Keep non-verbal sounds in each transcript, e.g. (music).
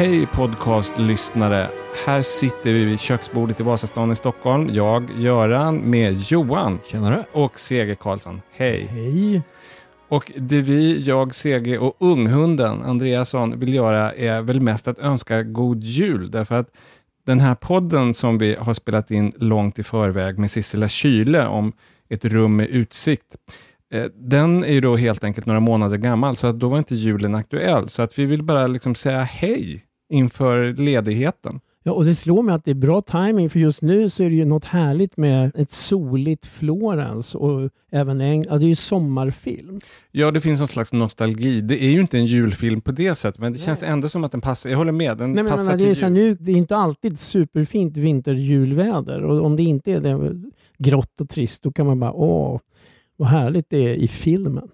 Hej podcastlyssnare! Här sitter vi vid köksbordet i Vasastan i Stockholm. Jag, Göran, med Johan Tjenare. och Sege Karlsson. Hej! Hej. Och det vi, jag, Sege och unghunden Andreasson vill göra är väl mest att önska god jul. Därför att den här podden som vi har spelat in långt i förväg med Sissela Kyle om ett rum med utsikt. eh, Den är ju då helt enkelt några månader gammal, så att då var inte julen aktuell. Så att vi vill bara liksom säga hej inför ledigheten. Ja, och det slår mig att det är bra timing för just nu så är det ju något härligt med ett soligt Florens och även en, ja, det är ju sommarfilm. Ja, det finns någon slags nostalgi. Det är ju inte en julfilm på det sättet, men det Nej. känns ändå som att den passar. Jag håller med, den Nej, men, passar men, till det, är jul. nu, det är inte alltid superfint vinterjulväder och om det inte är det grått och trist då kan man bara åh, vad härligt det är i filmen.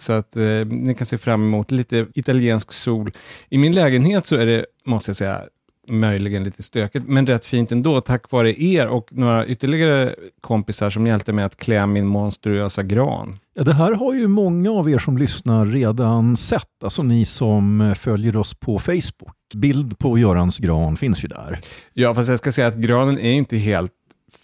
Så att eh, ni kan se fram emot lite italiensk sol. I min lägenhet så är det, måste jag säga, möjligen lite stökigt, men rätt fint ändå tack vare er och några ytterligare kompisar som hjälpte mig att klä min monstruösa gran. Ja, det här har ju många av er som lyssnar redan sett, alltså ni som följer oss på Facebook. Bild på Görans gran finns ju där. Ja, fast jag ska säga att granen är inte helt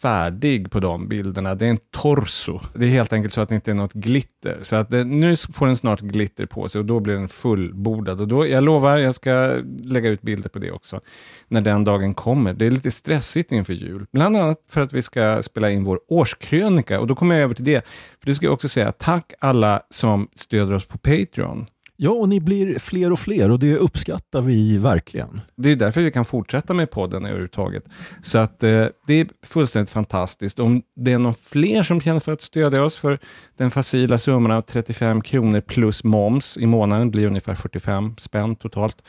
färdig på de bilderna. Det är en torso. Det är helt enkelt så att det inte är något glitter. Så att det, nu får den snart glitter på sig och då blir den fullbordad. Och då, jag lovar, jag ska lägga ut bilder på det också när den dagen kommer. Det är lite stressigt inför jul. Bland annat för att vi ska spela in vår årskrönika och då kommer jag över till det. För det ska jag också säga, tack alla som stöder oss på Patreon. Ja, och ni blir fler och fler och det uppskattar vi verkligen. Det är därför vi kan fortsätta med podden överhuvudtaget. Så att eh, det är fullständigt fantastiskt. Om det är någon fler som känner för att stödja oss för den facila summan av 35 kronor plus moms i månaden, blir ungefär 45 spänn totalt,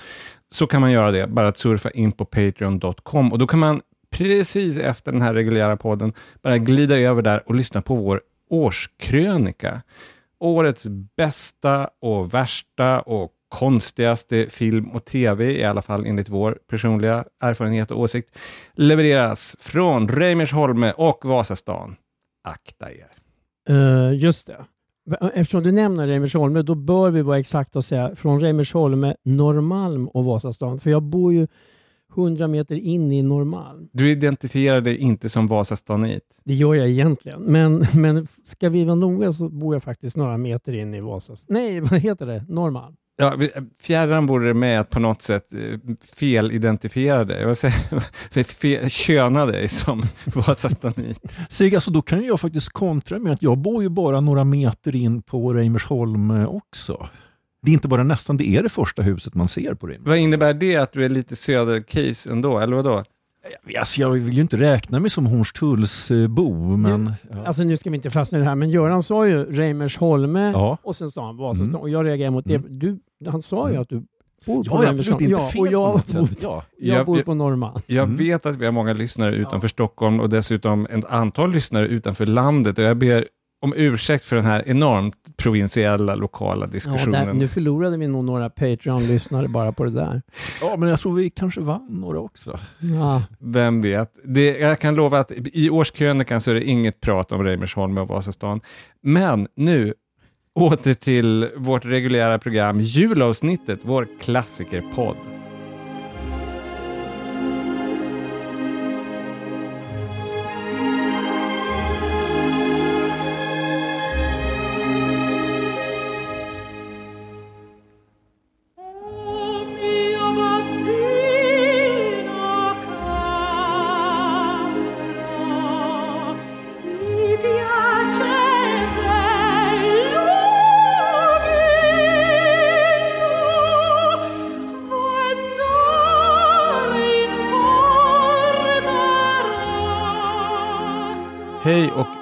så kan man göra det. Bara att surfa in på patreon.com och då kan man precis efter den här reguljära podden bara glida över där och lyssna på vår årskrönika. Årets bästa och värsta och konstigaste film och tv, i alla fall enligt vår personliga erfarenhet och åsikt, levereras från Reimersholme och Vasastan. Akta er. Uh, just det. Eftersom du nämner Reimersholme, då bör vi vara exakta och säga från Reimersholme, Norrmalm och Vasastan. För jag bor ju 100 meter in i Norrmalm. Du identifierar dig inte som Vasastanit. Det gör jag egentligen. Men, (laughs) men ska vi vara noga så bor jag faktiskt några meter in i Vasastan. Nej, (laughs) vad heter det? Norrmalm. Ja, vi- fjärran vore det med att på något sätt eh, felidentifiera dig. Jag vill säga, (laughs) fel, köna dig som Vasastanit. Sig, alltså, då kan jag faktiskt kontra med att jag bor ju bara några meter in på Reimersholm eh, också. Det är inte bara nästan, det är det första huset man ser på Reimersholm. Vad innebär det att du är lite södercase ändå, eller vadå? Alltså, jag vill ju inte räkna mig som Hornstulls-bo, men... Ja. Alltså nu ska vi inte fastna i det här, men Göran sa ju Reimersholme Ja. och sen sa han Vasastan. Mm. Och jag reagerar mot det. Mm. Du, han sa ju Mm. att du bor på Ja, absolut. Reimersholme. Inte Ja, fel och jag, bor. Ja. jag Jag- bor på Norrmalm. Jag Mm. vet att vi har många lyssnare utanför Stockholm och dessutom ett antal lyssnare utanför landet och jag ber om ursäkt för den här enormt provinsiella lokala Ja, diskussionen. där, nu förlorade vi nog några Patreon-lyssnare bara på det där. (laughs) ja, men jag tror vi kanske vann några också. Ja. Vem vet? Det, jag kan lova att i årskrönikan så är det inget prat om Reimersholm och Vasastan. Men nu åter till vårt reguljära program, julavsnittet, vår klassikerpodd.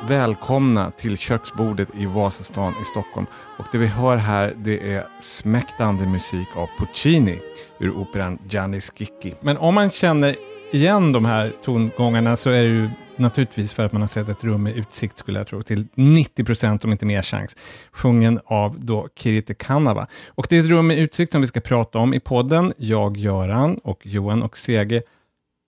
Välkomna till köksbordet i Vasastan i Stockholm. Och det vi hör här det är smäktande musik av Puccini ur operan Gianni Schicchi. Men om man känner igen de här tongångarna så är det ju naturligtvis för att man har sett ett rum med utsikt skulle jag tro, till 90 procent om inte mer chans. Sjungen av då Kirite Kanava. Och det är ett rum med utsikt som vi ska prata om i podden. Jag, Göran och Johan och Sege.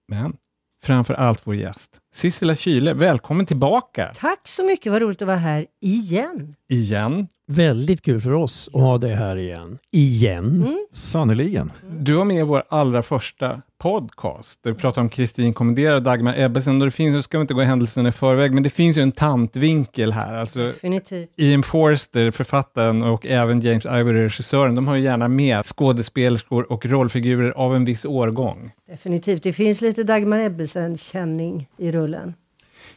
Men framför allt vår gäst. Sissela Kyle, välkommen tillbaka Tack så mycket, vad roligt att vara här igen. igen. Väldigt kul för oss att ha dig här igen. Igen. Mm. Sannerligen. Du var med i vår allra första podcast, där vi pratade om Kristin Kommenderar och Dagmar Ebbesen. Och det finns, nu ska vi inte gå händelserna i förväg, men det finns ju en tantvinkel här. Alltså, Definitivt. Ian Forster, författaren, och även James Ivory, regissören, de har ju gärna med skådespelerskor och rollfigurer av en viss årgång. Definitivt. Det finns lite Dagmar Ebbesen-känning i rullen.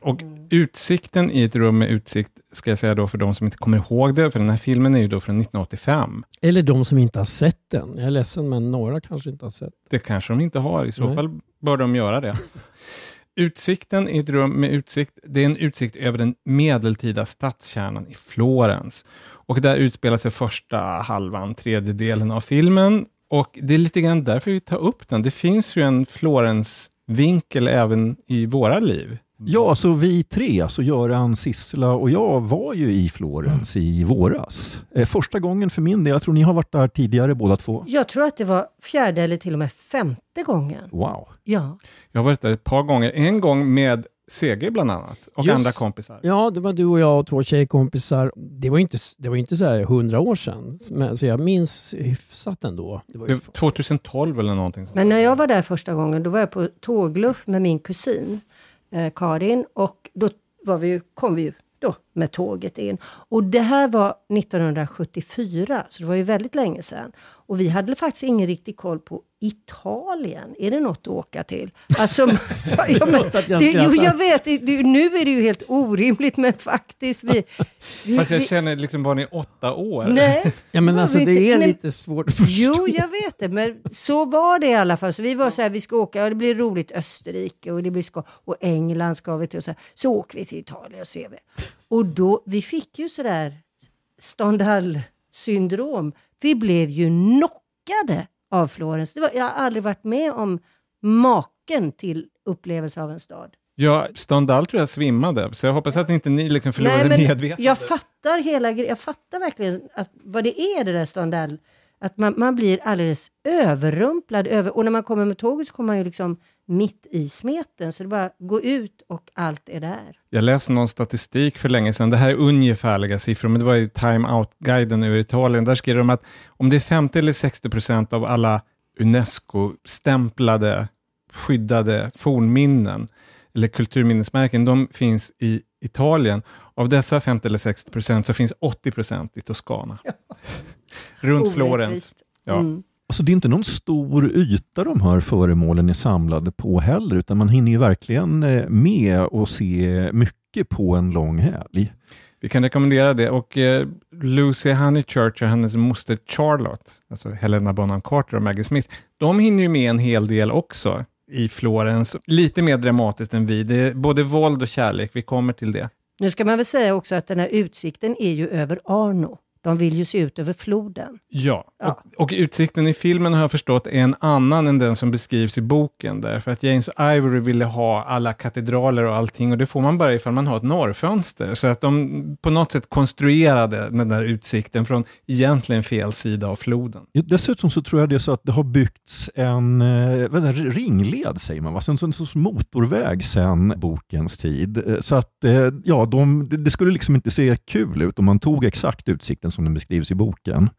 Och utsikten i ett rum med utsikt, ska jag säga då för de som inte kommer ihåg det, för den här filmen är ju då från 1985. Eller de som inte har sett den. Jag är ledsen, men några kanske inte har sett. Det kanske de inte har, i så Nej. fall bör de göra det. Utsikten i ett rum med utsikt, det är en utsikt över den medeltida stadskärnan i Florens. Och där utspelar sig första halvan, tredjedelen av filmen. Och det är lite grann därför vi tar upp den. Det finns ju en Florens-vinkel även i våra liv. Ja, så vi tre, alltså Göran, Sissela och jag var ju i Florens i våras. Eh, första gången för min del, jag tror ni har varit där tidigare båda två. Jag tror att det var fjärde eller till och med femte gången. Wow. Ja, Jag har varit där ett par gånger. En gång med CG bland annat och Just- andra kompisar. Ja, det var du och jag och två tjejkompisar. Det var inte, det var inte så här hundra år sedan, men, så jag minns hyfsat ändå. Det var Det ju, var 2012 eller någonting sånt. men när jag var där första gången, då var jag på tågluff med min kusin eh, Karin och då var vi ju, kom vi ju då med tåget in. Och det här var 1974, så det var ju väldigt länge sedan. Och vi hade faktiskt ingen riktig koll på Italien. Är det något att åka till? Alltså, (laughs) ja, men, jag det, jo, jag vet, det, nu är det ju helt orimligt, men faktiskt. Vi, vi, Fast jag vi, känner liksom, var ni åtta år? nej, (laughs) ja, men alltså det är nej, lite svårt att förstå. Jo, jag vet det, men så var det i alla fall. Så vi var så här, vi ska åka, och det blir roligt Österrike och det blir ska, och England ska vi till. Och så, här. så åker vi till Italien och ser vi. Och då, vi fick ju sådär Stendhal-syndrom. Vi blev ju knockade av Florens. Det var, jag har aldrig varit med om maken till upplevelse av en stad. Ja, Stendhal tror jag svimmade, så jag hoppas att inte ni liksom förlorade Nej, men medvetandet. jag fattar hela Jag fattar verkligen att, vad det är det där Stendhal. Att man, man blir alldeles överrumplad. Över, och när man kommer med tåget så kommer man ju liksom mitt i smeten. Så det är bara gå ut och allt är där. Jag läste någon statistik för länge sedan, det här är ungefärliga siffror, men det var i Time Out-guiden över Italien. Där skrev de att om det är 50 eller 60 procent av alla UNESCO-stämplade, skyddade fornminnen, eller kulturminnesmärken, de finns i Italien. Av dessa 50 eller 60 procent så finns 80 procent i Toscana. Runt Florens. Ja. Mm. Alltså det är inte någon stor yta de här föremålen är samlade på heller, utan man hinner ju verkligen eh, med och se mycket på en lång helg. Vi kan rekommendera det. Och eh, Lucy Honeychurch och hennes moster Charlotte, alltså Helena Bonham Carter och Maggie Smith, de hinner ju med en hel del också i Florens. Lite mer dramatiskt än vi. Det är både våld och kärlek, vi kommer till det. Nu ska man väl säga också att den här utsikten är ju över Arno. De vill ju se ut över floden. Ja, Ja. Och, och utsikten i filmen har jag förstått är en annan än den som beskrivs i boken. Därför att James Ivory ville ha alla katedraler och allting och det får man bara ifall man har ett norrfönster. Så att de på något sätt konstruerade den där utsikten från egentligen fel sida av floden. Ja, Dessutom så tror jag det är så att det har byggts en eh, vad är det, ringled, säger man, va? Så en sorts motorväg sedan bokens tid. Eh, Så att eh, ja, de, det det skulle liksom inte se kul ut om man tog exakt utsikten som den beskrivs i boken.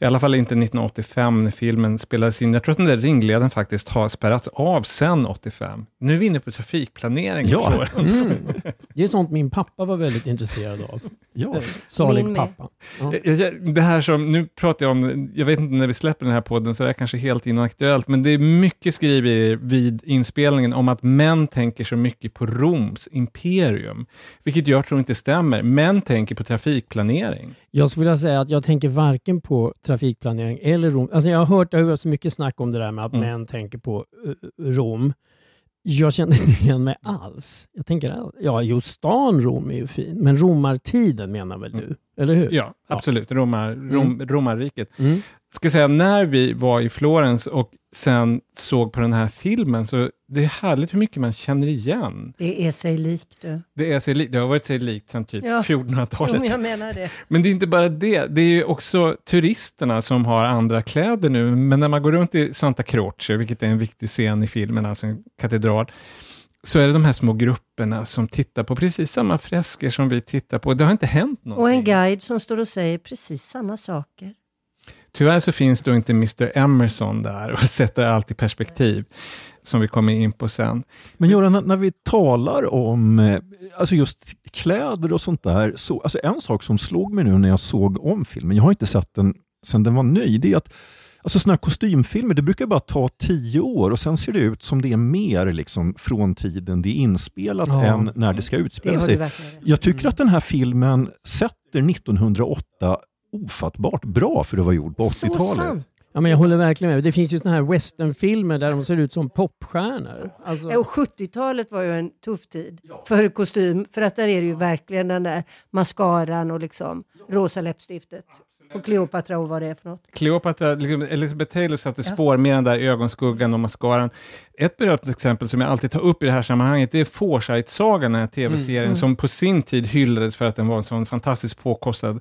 I alla fall inte 1985 när filmen spelades in. Jag tror att den där ringleden faktiskt har spärrats av sedan 85. Nu är vi inne på trafikplanering. Ja. Florens. Mm. Det är sånt min pappa var väldigt intresserad av. Ja. Eh, Salig pappa. Ja. Jag- jag- Det här som, nu pratar jag om, jag vet inte när vi släpper den här podden så är det kanske helt inaktuellt, men det är mycket skrivet vid inspelningen om att män tänker så mycket på Roms imperium, vilket jag tror inte stämmer. Män tänker på trafikplanering. Jag skulle vilja säga att jag tänker varken på trafikplanering eller Rom. Alltså jag har hört det har så mycket snack om det där med att Mm. män tänker på uh, Rom. Jag känner inte igen mig alls. Jag tänker, ja, just stan Rom är ju fin, men romartiden menar väl du? Eller hur? Ja, absolut. Romar, Rom, romarriket. Mm. Ska säga, när vi var i Florens och sen såg på den här filmen, så det är härligt hur mycket man känner igen. Det är sig likt du. Det, är sig li- det har varit sig likt sedan typ Ja. 1400-talet. Jo, men jag menar det. Men det är inte bara det, det är ju också turisterna som har andra kläder nu. Men när man går runt i Santa Croce, vilket är en viktig scen i filmen, alltså en katedral, så är det de här små grupperna som tittar på precis samma fresker som vi tittar på. Det har inte hänt någonting. Och en guide som står och säger precis samma saker. Tyvärr så finns då inte Mr Emerson där och (laughs) sätter allt i perspektiv, som vi kommer in på sen. Men Göran, när- vi talar om eh, alltså just kläder och sånt där, så, alltså en sak som slog mig nu när jag såg om filmen, jag har inte sett den sedan den var ny, det är att Alltså såna här kostymfilmer, det brukar bara ta tio år och sen ser det ut som det är mer liksom från tiden det är inspelat Ja. än när det ska utspela sig. Jag tycker att den här filmen sätter 1908 ofattbart bra för att vara gjord på Så 80-talet. sant. Ja, men jag håller verkligen med. Det finns ju såna här westernfilmer där de ser ut som popstjärnor. Alltså, Ja, Och 70-talet var ju en tuff tid för kostym. För att där är det ju verkligen den där mascaran och liksom rosa läppstiftet. På Cleopatra och vad det är för något. Cleopatra, liksom Elizabeth Taylor satte spår med den där ögonskuggan och mascaran. Ett berömt exempel som jag alltid tar upp i det här sammanhanget, det är Forsyth-sagan, den här tv-serien som på sin tid hyllades för att den var en sån fantastiskt påkostad,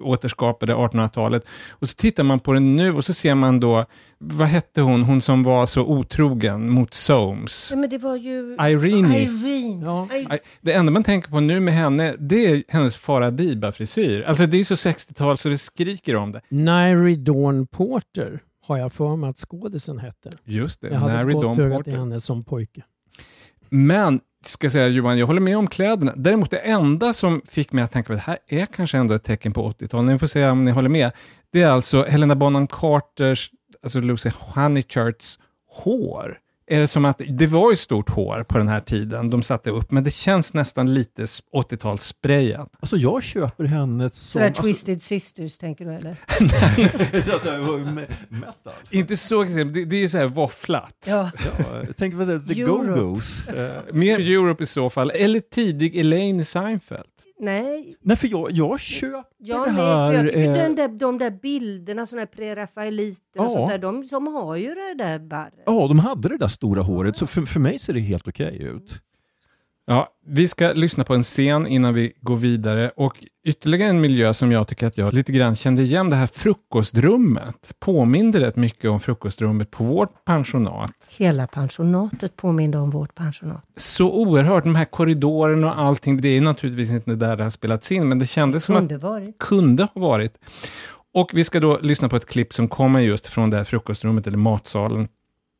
återskapade 1800-talet. Och så tittar man på den nu och så ser man då, vad hette hon, hon som var så otrogen mot Soames? Ja, men det var ju... Irene. Irene. Ja. Det enda man tänker på nu med henne, det är hennes Farah Diba-frisyr. Alltså det är så 60-tal så det skriker om det. Nairi Dawn Porter har jag för mig att skådisen hette. Just det, Jag hade Mary ett gott Dawn öga till Porter. henne som pojke. Men, ska säga Johan, jag håller med om kläderna. Däremot det enda som fick mig att tänka att det här är kanske ändå ett tecken på 80-tal, ni får se om ni håller med. Det är alltså Helena Bonham Carters, alltså Lucy Honeychurchs hår. Är det som att, det var ju stort hår på den här tiden de satte upp, men det känns nästan lite 80-talssprayat. Alltså jag köper henne som... Sådär alltså, Twisted Sisters, tänker du eller? (laughs) Inte så extremt, det, det är ju så här våfflat. Ja. Ja, tänker på det, The Europe. Go-Go's. Eh, Mer Europe i så fall, eller tidig Elaine Seinfeld. Nej, nej, för jag, jag köper jag det här. För jag tycker eh, den där, de där bilderna, sådana här prerafaeliter och Ja. sånt där, de, de har ju det där barret. Ja, de hade det där stora håret, så för, för mig ser det helt okej ut. Ja, vi ska lyssna på en scen innan vi går vidare och ytterligare en miljö som jag tycker att jag lite grann kände igen, det här frukostrummet. Påminner rätt mycket om frukostrummet på vårt pensionat. Hela pensionatet påminner om vårt pensionat. Så oerhört, de här korridorerna och allting, det är naturligtvis inte där det har spelats in, men det kändes som att varit. kunde ha varit. Och vi ska då lyssna på ett klipp som kommer just från det här frukostrummet, eller matsalen.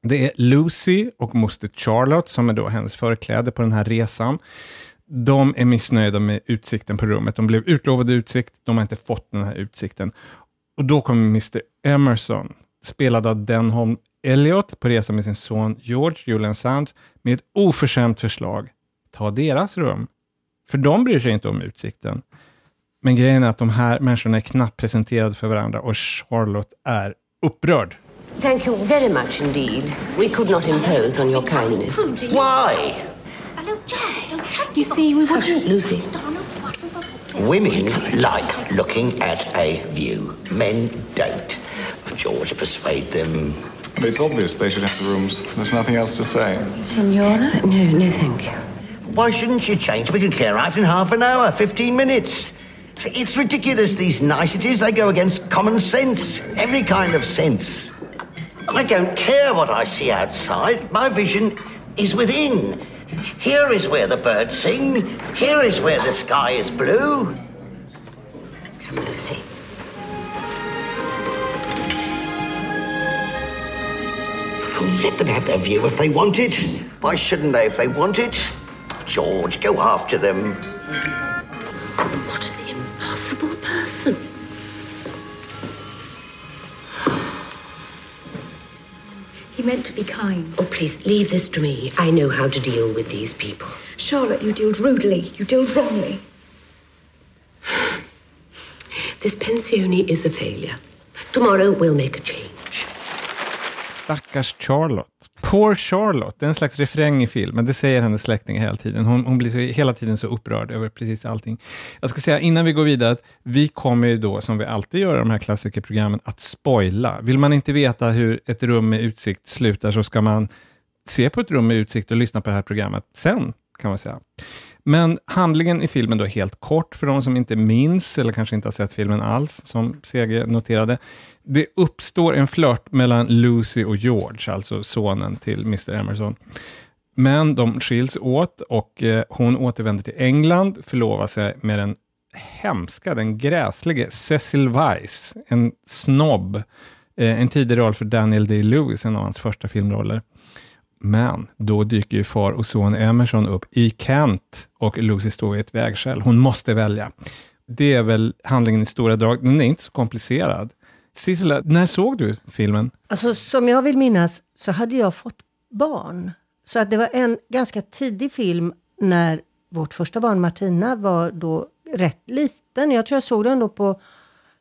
Det är Lucy och moster Charlotte, som är då hennes förkläde på den här resan. De är missnöjda med utsikten på rummet. De blev utlovade utsikt, de har inte fått den här utsikten. Och då kommer Mr Emerson, spelad av Denholm Elliot, på resa med sin son George, Julian Sands, med ett oförskämt förslag. Ta deras rum. För de bryr sig inte om utsikten. Men grejen är att de här människorna är knappt presenterade för varandra och Charlotte är upprörd. Thank you very much indeed. We could not impose on your kindness. Why? You see, we wouldn't, Lucy. Women like looking at a view. Men don't. George, persuade them. But it's obvious they should have the rooms. There's nothing else to say. Signora? No, no, thank you. Why shouldn't you change? We can clear out in half an hour, 15 minutes. It's ridiculous, these niceties. They go against common sense, every kind of sense. I don't care what I see outside. My vision is within. Here is where the birds sing. Here is where the sky is blue. Come, Lucy. Oh, let them have their view if they want it. Why shouldn't they if they want it? George, go after them. What an impossible person. Meant to be kind. Oh, please, leave this to me. I know how to deal with these people. Charlotte, you dealt rudely. You dealt wrongly. (sighs) This pensione is a failure. Tomorrow we'll make a change. Stackars Charlotte. Poor Charlotte, det är en slags refräng i filmen, det säger hennes släktingar hela tiden. Hon, hon blir så, hela tiden så upprörd över precis allting. Jag ska säga innan vi går vidare att vi kommer ju då, som vi alltid gör i de här klassikerprogrammen, att spoila. Vill man inte veta hur ett rum med utsikt slutar så ska man se på ett rum med utsikt och lyssna på det här programmet sen, kan man säga. Men handlingen i filmen då helt kort för de som inte minns eller kanske inte har sett filmen alls, som CG noterade. Det uppstår en flört mellan Lucy och George, alltså sonen till Mr Emerson. Men de skiljs åt och eh, hon återvänder till England, förlovar sig med den hemska, den gräslige Cecil Weiss, en snobb. Eh, en tidig roll för Daniel Day-Lewis, en av hans första filmroller. Men då dyker ju far och son Emerson upp i Kent och Lucy står vid ett vägskäl. Hon måste välja. Det är väl handlingen i stora drag. Den är inte så komplicerad. Sissela, när såg du filmen? Alltså som jag vill minnas så hade jag fått barn. Så att det var en ganska tidig film när vårt första barn Martina var då rätt liten. Jag tror jag såg den då på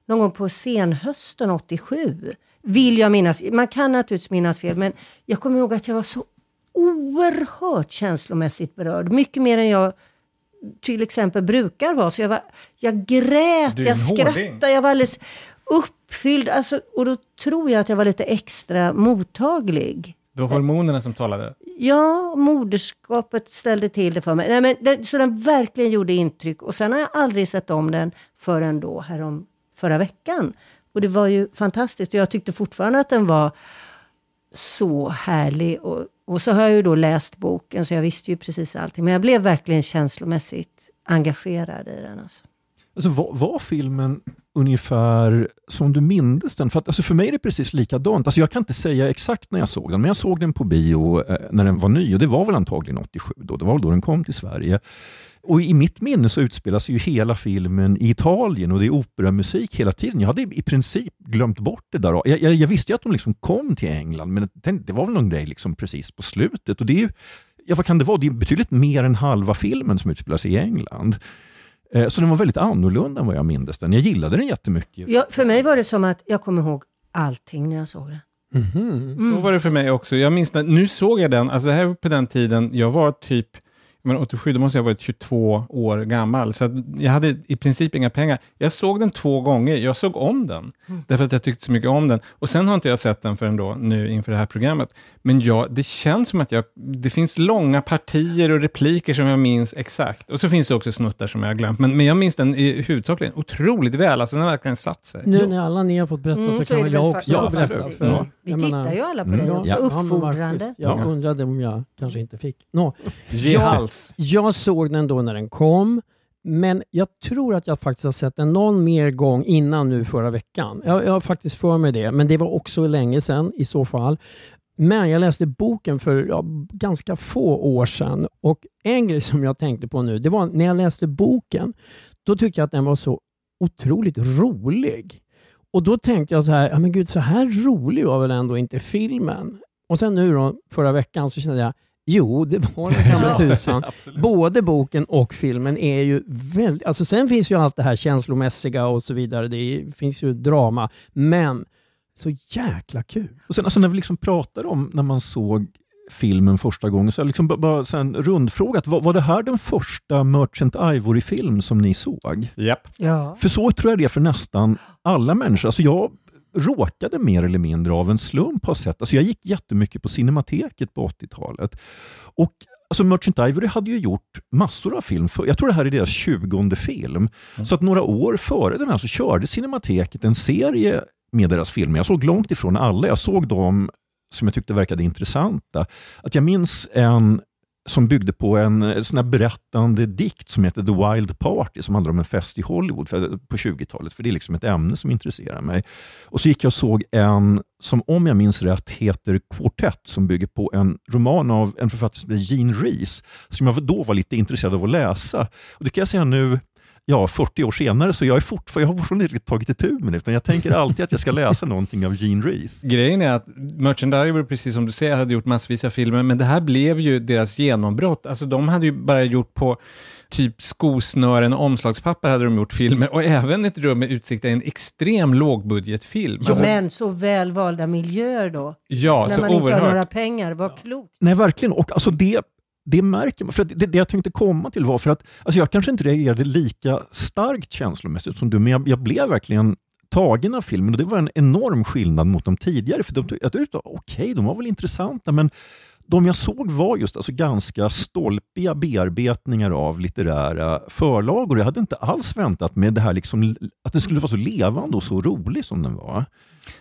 någon gång på senhösten 87. Vill jag minnas. Man kan naturligtvis minnas fel, men jag kommer ihåg att jag var så oerhört känslomässigt berörd. Mycket mer än jag till exempel brukar vara. Så jag, var, jag grät, jag en hårding. skrattade, jag var alldeles uppfylld. Alltså, och då tror jag att jag var lite extra mottaglig. Det var hormonerna som talade. Ja, moderskapet ställde till det för mig. Nej, men den, så den verkligen gjorde intryck. Och sen har jag aldrig sett om den förrän då, härom förra veckan. Och det var ju fantastiskt. Och jag tyckte fortfarande att den var så härlig. Och, och så har jag ju då läst boken, så jag visste ju precis allting. Men jag blev verkligen känslomässigt engagerad i den. Alltså. Alltså, var, var filmen ungefär som du mindes den? För, att, alltså, för mig är det precis likadant. Alltså, jag kan inte säga exakt när jag såg den, men jag såg den på bio eh, när den var ny och det var väl antagligen 87 då. Det var väl då den kom till Sverige. Och i mitt minne så utspelar sig ju hela filmen i Italien och det är operamusik hela tiden. Jag hade i princip glömt bort det där. Jag, jag, jag visste ju att de liksom kom till England, men det, det var väl någon grej liksom precis på slutet. Och det är ju, ja, vad kan det vara? Det är betydligt mer än halva filmen som utspelar sig i England. Eh, Så den var väldigt annorlunda än vad jag mindes den. Jag gillade den jättemycket. Ja, för mig var det som att jag kommer ihåg allting när jag såg den. Så var det för mig också. Jag minns när, nu såg jag den, alltså här på den tiden, jag var typ, men 87, då måste jag ha varit 22 år gammal, så jag hade i princip inga pengar. Jag såg den två gånger, jag såg om den, därför att jag tyckte så mycket om den. Och sen har inte jag sett den förrän då, nu inför det här programmet. Men jag, det känns som att jag, det finns långa partier och repliker som jag minns exakt. Och så finns det också snuttar som jag har glömt, men, men jag minns den i huvudsakligen otroligt väl, alltså den har verkligen satt sig. Nu när alla ni har fått berätta Mm, så kan väl jag också ja, berätta. Vi jag tittar menar- ju alla på Mm. dig Ja, också, ja, uppfordrande. Jag Ja. undrade om jag kanske inte fick. Nå, Ge Ja. hals. jag såg den då när den kom, men jag tror att jag faktiskt har sett den någon mer gång innan nu förra veckan. Jag, jag har faktiskt för mig det, men det var också länge sedan i så fall. Men jag läste boken för ja, ganska få år sedan och en grej som jag tänkte på nu, det var när jag läste boken, då tyckte jag att den var så otroligt rolig. Och då tänkte jag så här, ja men gud så här rolig var väl ändå inte filmen? Och sen nu då, förra veckan så kände jag, jo det var den gamla (laughs) tusan. Både boken och filmen är ju väldigt, alltså sen finns ju allt det här känslomässiga och så vidare, det är, finns ju drama, men så jäkla kul. Och sen alltså, när vi liksom pratar om när man såg filmen första gången, så jag liksom bara, sen rundfrågat, var, var det här den första Merchant Ivory-film som ni såg? Japp. Ja. För så tror jag det är för nästan alla människor. Alltså jag råkade mer eller mindre av en slump ha sett, alltså jag gick jättemycket på Cinemateket på 80-talet. Och Alltså Merchant Ivory hade ju gjort massor av film. För, jag tror det här är deras 20 film. Så att några år före den här så körde Cinemateket en serie med deras filmer. Jag såg långt ifrån alla. Jag såg dem som jag tyckte verkade intressanta. Att jag minns en som byggde på en eh, sån här berättande dikt som heter The Wild Party som handlar om en fest i Hollywood för, eh, på 20-talet. För det är liksom ett ämne som intresserar mig. Och så gick jag och såg en som om jag minns rätt heter Quartet som bygger på en roman av en författare som heter Jean Rees som jag då var lite intresserad av att läsa. Och det kan jag säga nu Ja, 40 år senare, så jag, är fortfar- jag har fortfarande inte tagit itu med det, utan jag tänker alltid att jag ska läsa någonting av Jean Rees. Grejen är att Merchant Ivory, precis som du säger, hade gjort massvis av filmer, men det här blev ju deras genombrott. Alltså de hade ju bara gjort på typ skosnören och omslagspapper hade de gjort filmer, och även Ett rum med utsikt är en extrem lågbudgetfilm. Alltså, Men så väl miljöer då. ja, när så man inte har några pengar. Vad klokt. Nej, verkligen. Och alltså det, det märker man. För det, det jag tänkte komma till var för att alltså jag kanske inte reagerade lika starkt känslomässigt som du, men jag, jag blev verkligen tagen av filmen och det var en enorm skillnad mot de tidigare. För de, jag tyckte, okej, de var väl intressanta, men de jag såg var just alltså ganska stolpiga bearbetningar av litterära förlagor. Jag hade inte alls väntat mig det här liksom, att det skulle vara så levande och så rolig som den var.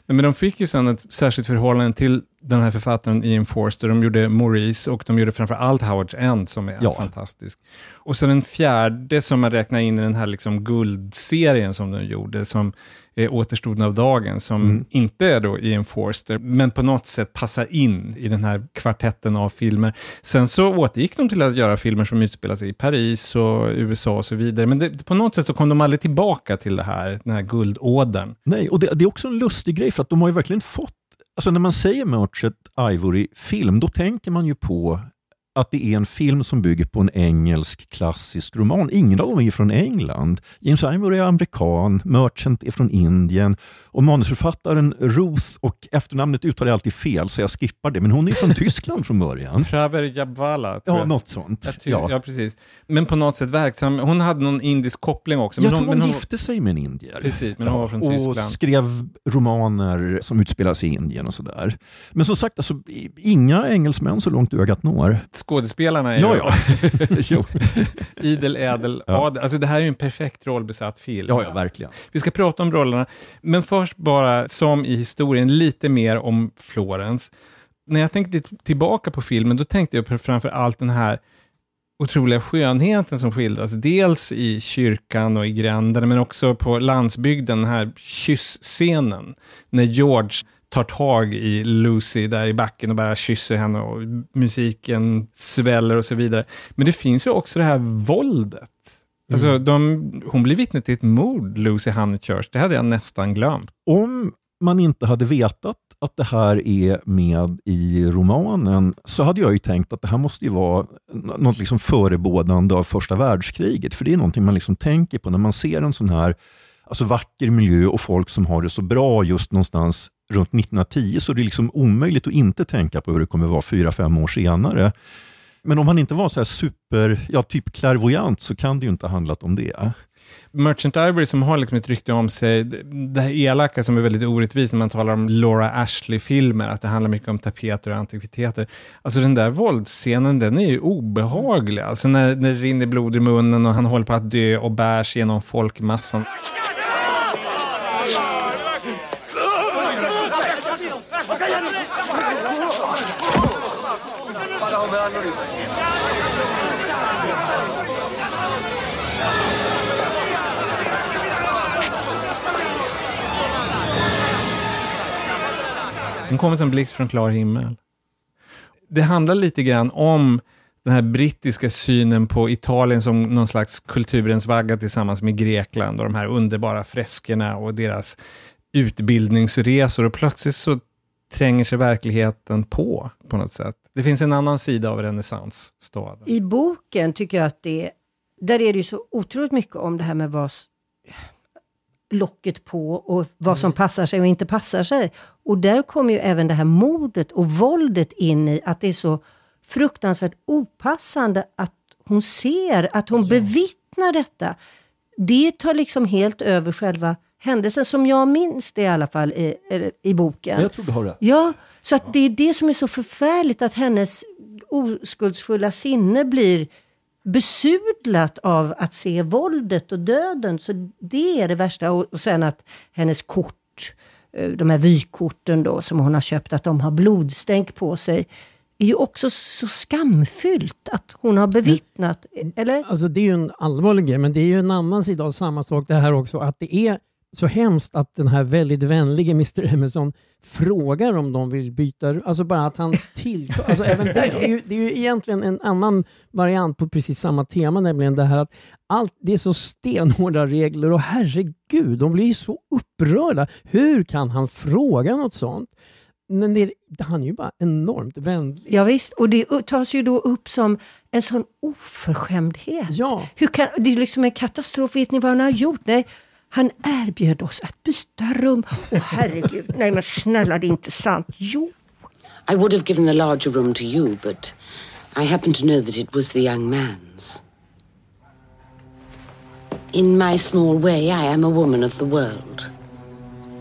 Nej, men de fick ju sen ett särskilt förhållande till den här författaren Ian Forster. De gjorde Maurice och de gjorde framför allt Howard's End som är Ja. fantastisk. Och sen en fjärde som man räknar in i den här liksom guldserien som de gjorde, som är Återstoden av dagen, som Mm. inte är då Ian Forster, men på något sätt passar in i den här kvartetten av filmer. Sen så återgick de till att göra filmer som utspelar sig i Paris och USA och så vidare, men det, på något sätt så kom de aldrig tillbaka till det här, den här guldådern. Nej, och det, det är också en lustig grej för att de har ju verkligen fått, alltså när man säger Merchant Ivory film, då tänker man ju på att det är en film som bygger på en engelsk klassisk roman. Ingen av dem är från England. James Ivory är amerikan, Merchant är från Indien och manusförfattaren Ruth, och efternamnet uttalar jag alltid fel så jag skippar det, men hon är från (laughs) Tyskland från början. Praver Jabvala, tror Ja, jag. något sånt. Jag ja. Ja. precis. Men på något sätt verksam. Hon hade någon indisk koppling också. Jag men tror hon, men gifte sig med en indier. Precis, men hon var från och Tyskland. skrev romaner som utspelar sig i Indien och sådär. Men som sagt, alltså, inga engelsmän så långt ögat når. Skådespelarna är Ja, ju ja. (laughs) jo. (laughs) idel, ädel, Ja. adel. Alltså det här är ju en perfekt rollbesatt film. ja, ja, verkligen. Vi ska prata om rollerna, men först bara som i historien lite mer om Florens. När jag tänkte tillbaka på filmen, då tänkte jag på framför allt den här otroliga skönheten som skildras. Dels i kyrkan och i gränderna, men också på landsbygden, den här kyssscenen. När George tar tag i Lucy där i backen och bara kysser henne och musiken sväller och så vidare. Men det finns ju också det här våldet. Alltså, de, hon blir vittne till ett mord, Lucy Honeychurch. Det hade jag nästan glömt. Om man inte hade vetat att det här är med i romanen så hade jag ju tänkt att det här måste ju vara något liksom förebådande av första världskriget. För det är någonting man liksom tänker på när man ser en sån här alltså vacker miljö och folk som har det så bra just någonstans runt 1910 så är det liksom omöjligt att inte tänka på hur det kommer vara fyra, fem år senare. Men om han inte var så här super, ja typ clairvoyant så kan det ju inte ha handlat om det. Merchant Ivory som har liksom ett rykte om sig, det det här elaka som är väldigt orättvist när man talar om Laura Ashley-filmer, att det handlar mycket om tapeter och antikviteter. Alltså den där våldsscenen, den är ju obehaglig. Alltså när, när det rinner blod i munnen och han håller på att dö och bärs genom folkmassan. Den kommer som blixt från klar himmel. Det handlar lite grann om den här brittiska synen på Italien som någon slags kulturens vagga tillsammans med Grekland och de här underbara freskerna och deras utbildningsresor och plötsligt så tränger sig verkligheten på på något sätt. Det finns en annan sida av renässansstaden. I boken tycker jag att det, där är det ju så otroligt mycket om det här med vad locket på och vad som passar sig och inte passar sig. Och där kommer ju även det här mordet och våldet in i att det är så fruktansvärt opassande att hon ser, att hon bevittnar detta. Det tar liksom helt över själva händelsen, som jag minns det i alla fall i, i boken. Jag tror du har rätt. Ja, så att det är det som är så förfärligt, att hennes oskuldsfulla sinne blir besudlat av att se våldet och döden. Så det är det värsta. Och, och sen att hennes kort, eh, de här vykorten då som hon har köpt, att de har blodstänk på sig. är ju också så skamfyllt att hon har bevittnat, eller? Alltså det är ju en allvarlig grej, men det är ju en annan sida av samma sak det här också. Att det är så hemskt att den här väldigt vänlige Mr Emerson frågar om de vill byta Alltså bara att han tillför... Alltså även det, det, är ju, det är ju egentligen en annan variant på precis samma tema, nämligen det här att allt, det är så stenhårda regler och herregud, de blir ju så upprörda. Hur kan han fråga något sånt? Men det, han är ju bara enormt vänlig. Ja, visst, och det tas ju då upp som en sån oförskämdhet. Ja. Hur kan, det är liksom en katastrof. Vet ni vad han har gjort? Nej, han erbjöd oss att byta rum. Åh herregud, nej men snälla det är inte sant. Jo, I would have given the larger room to you, but I happen to know that it was the young man's. In my small way, I am a woman of the world.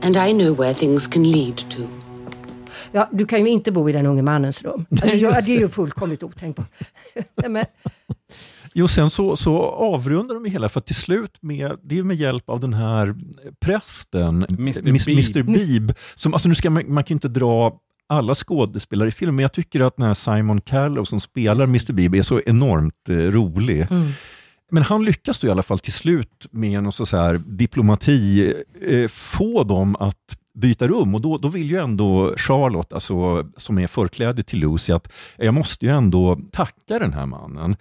And I know where things can lead to. ja, du kan ju inte bo i den unge mannens rum. Nej, det, är ju fullkomligt otänkbart. (laughs) Men, Jo, sen så, så avrundar de hela, för att till slut, med, det är med hjälp av den här prästen, Mr. Mis- Beeb. Mr. Beeb, som, alltså nu ska man, man kan ju inte dra alla skådespelare i filmen, men jag tycker att den här Simon Callow som spelar Mr. Beeb är så enormt eh, rolig. Men han lyckas då i alla fall till slut med någon så här diplomati eh, få dem att byta rum och då, då vill ju ändå Charlotte, alltså, som är förklädd till Lucy, att jag måste ju ändå tacka den här mannen.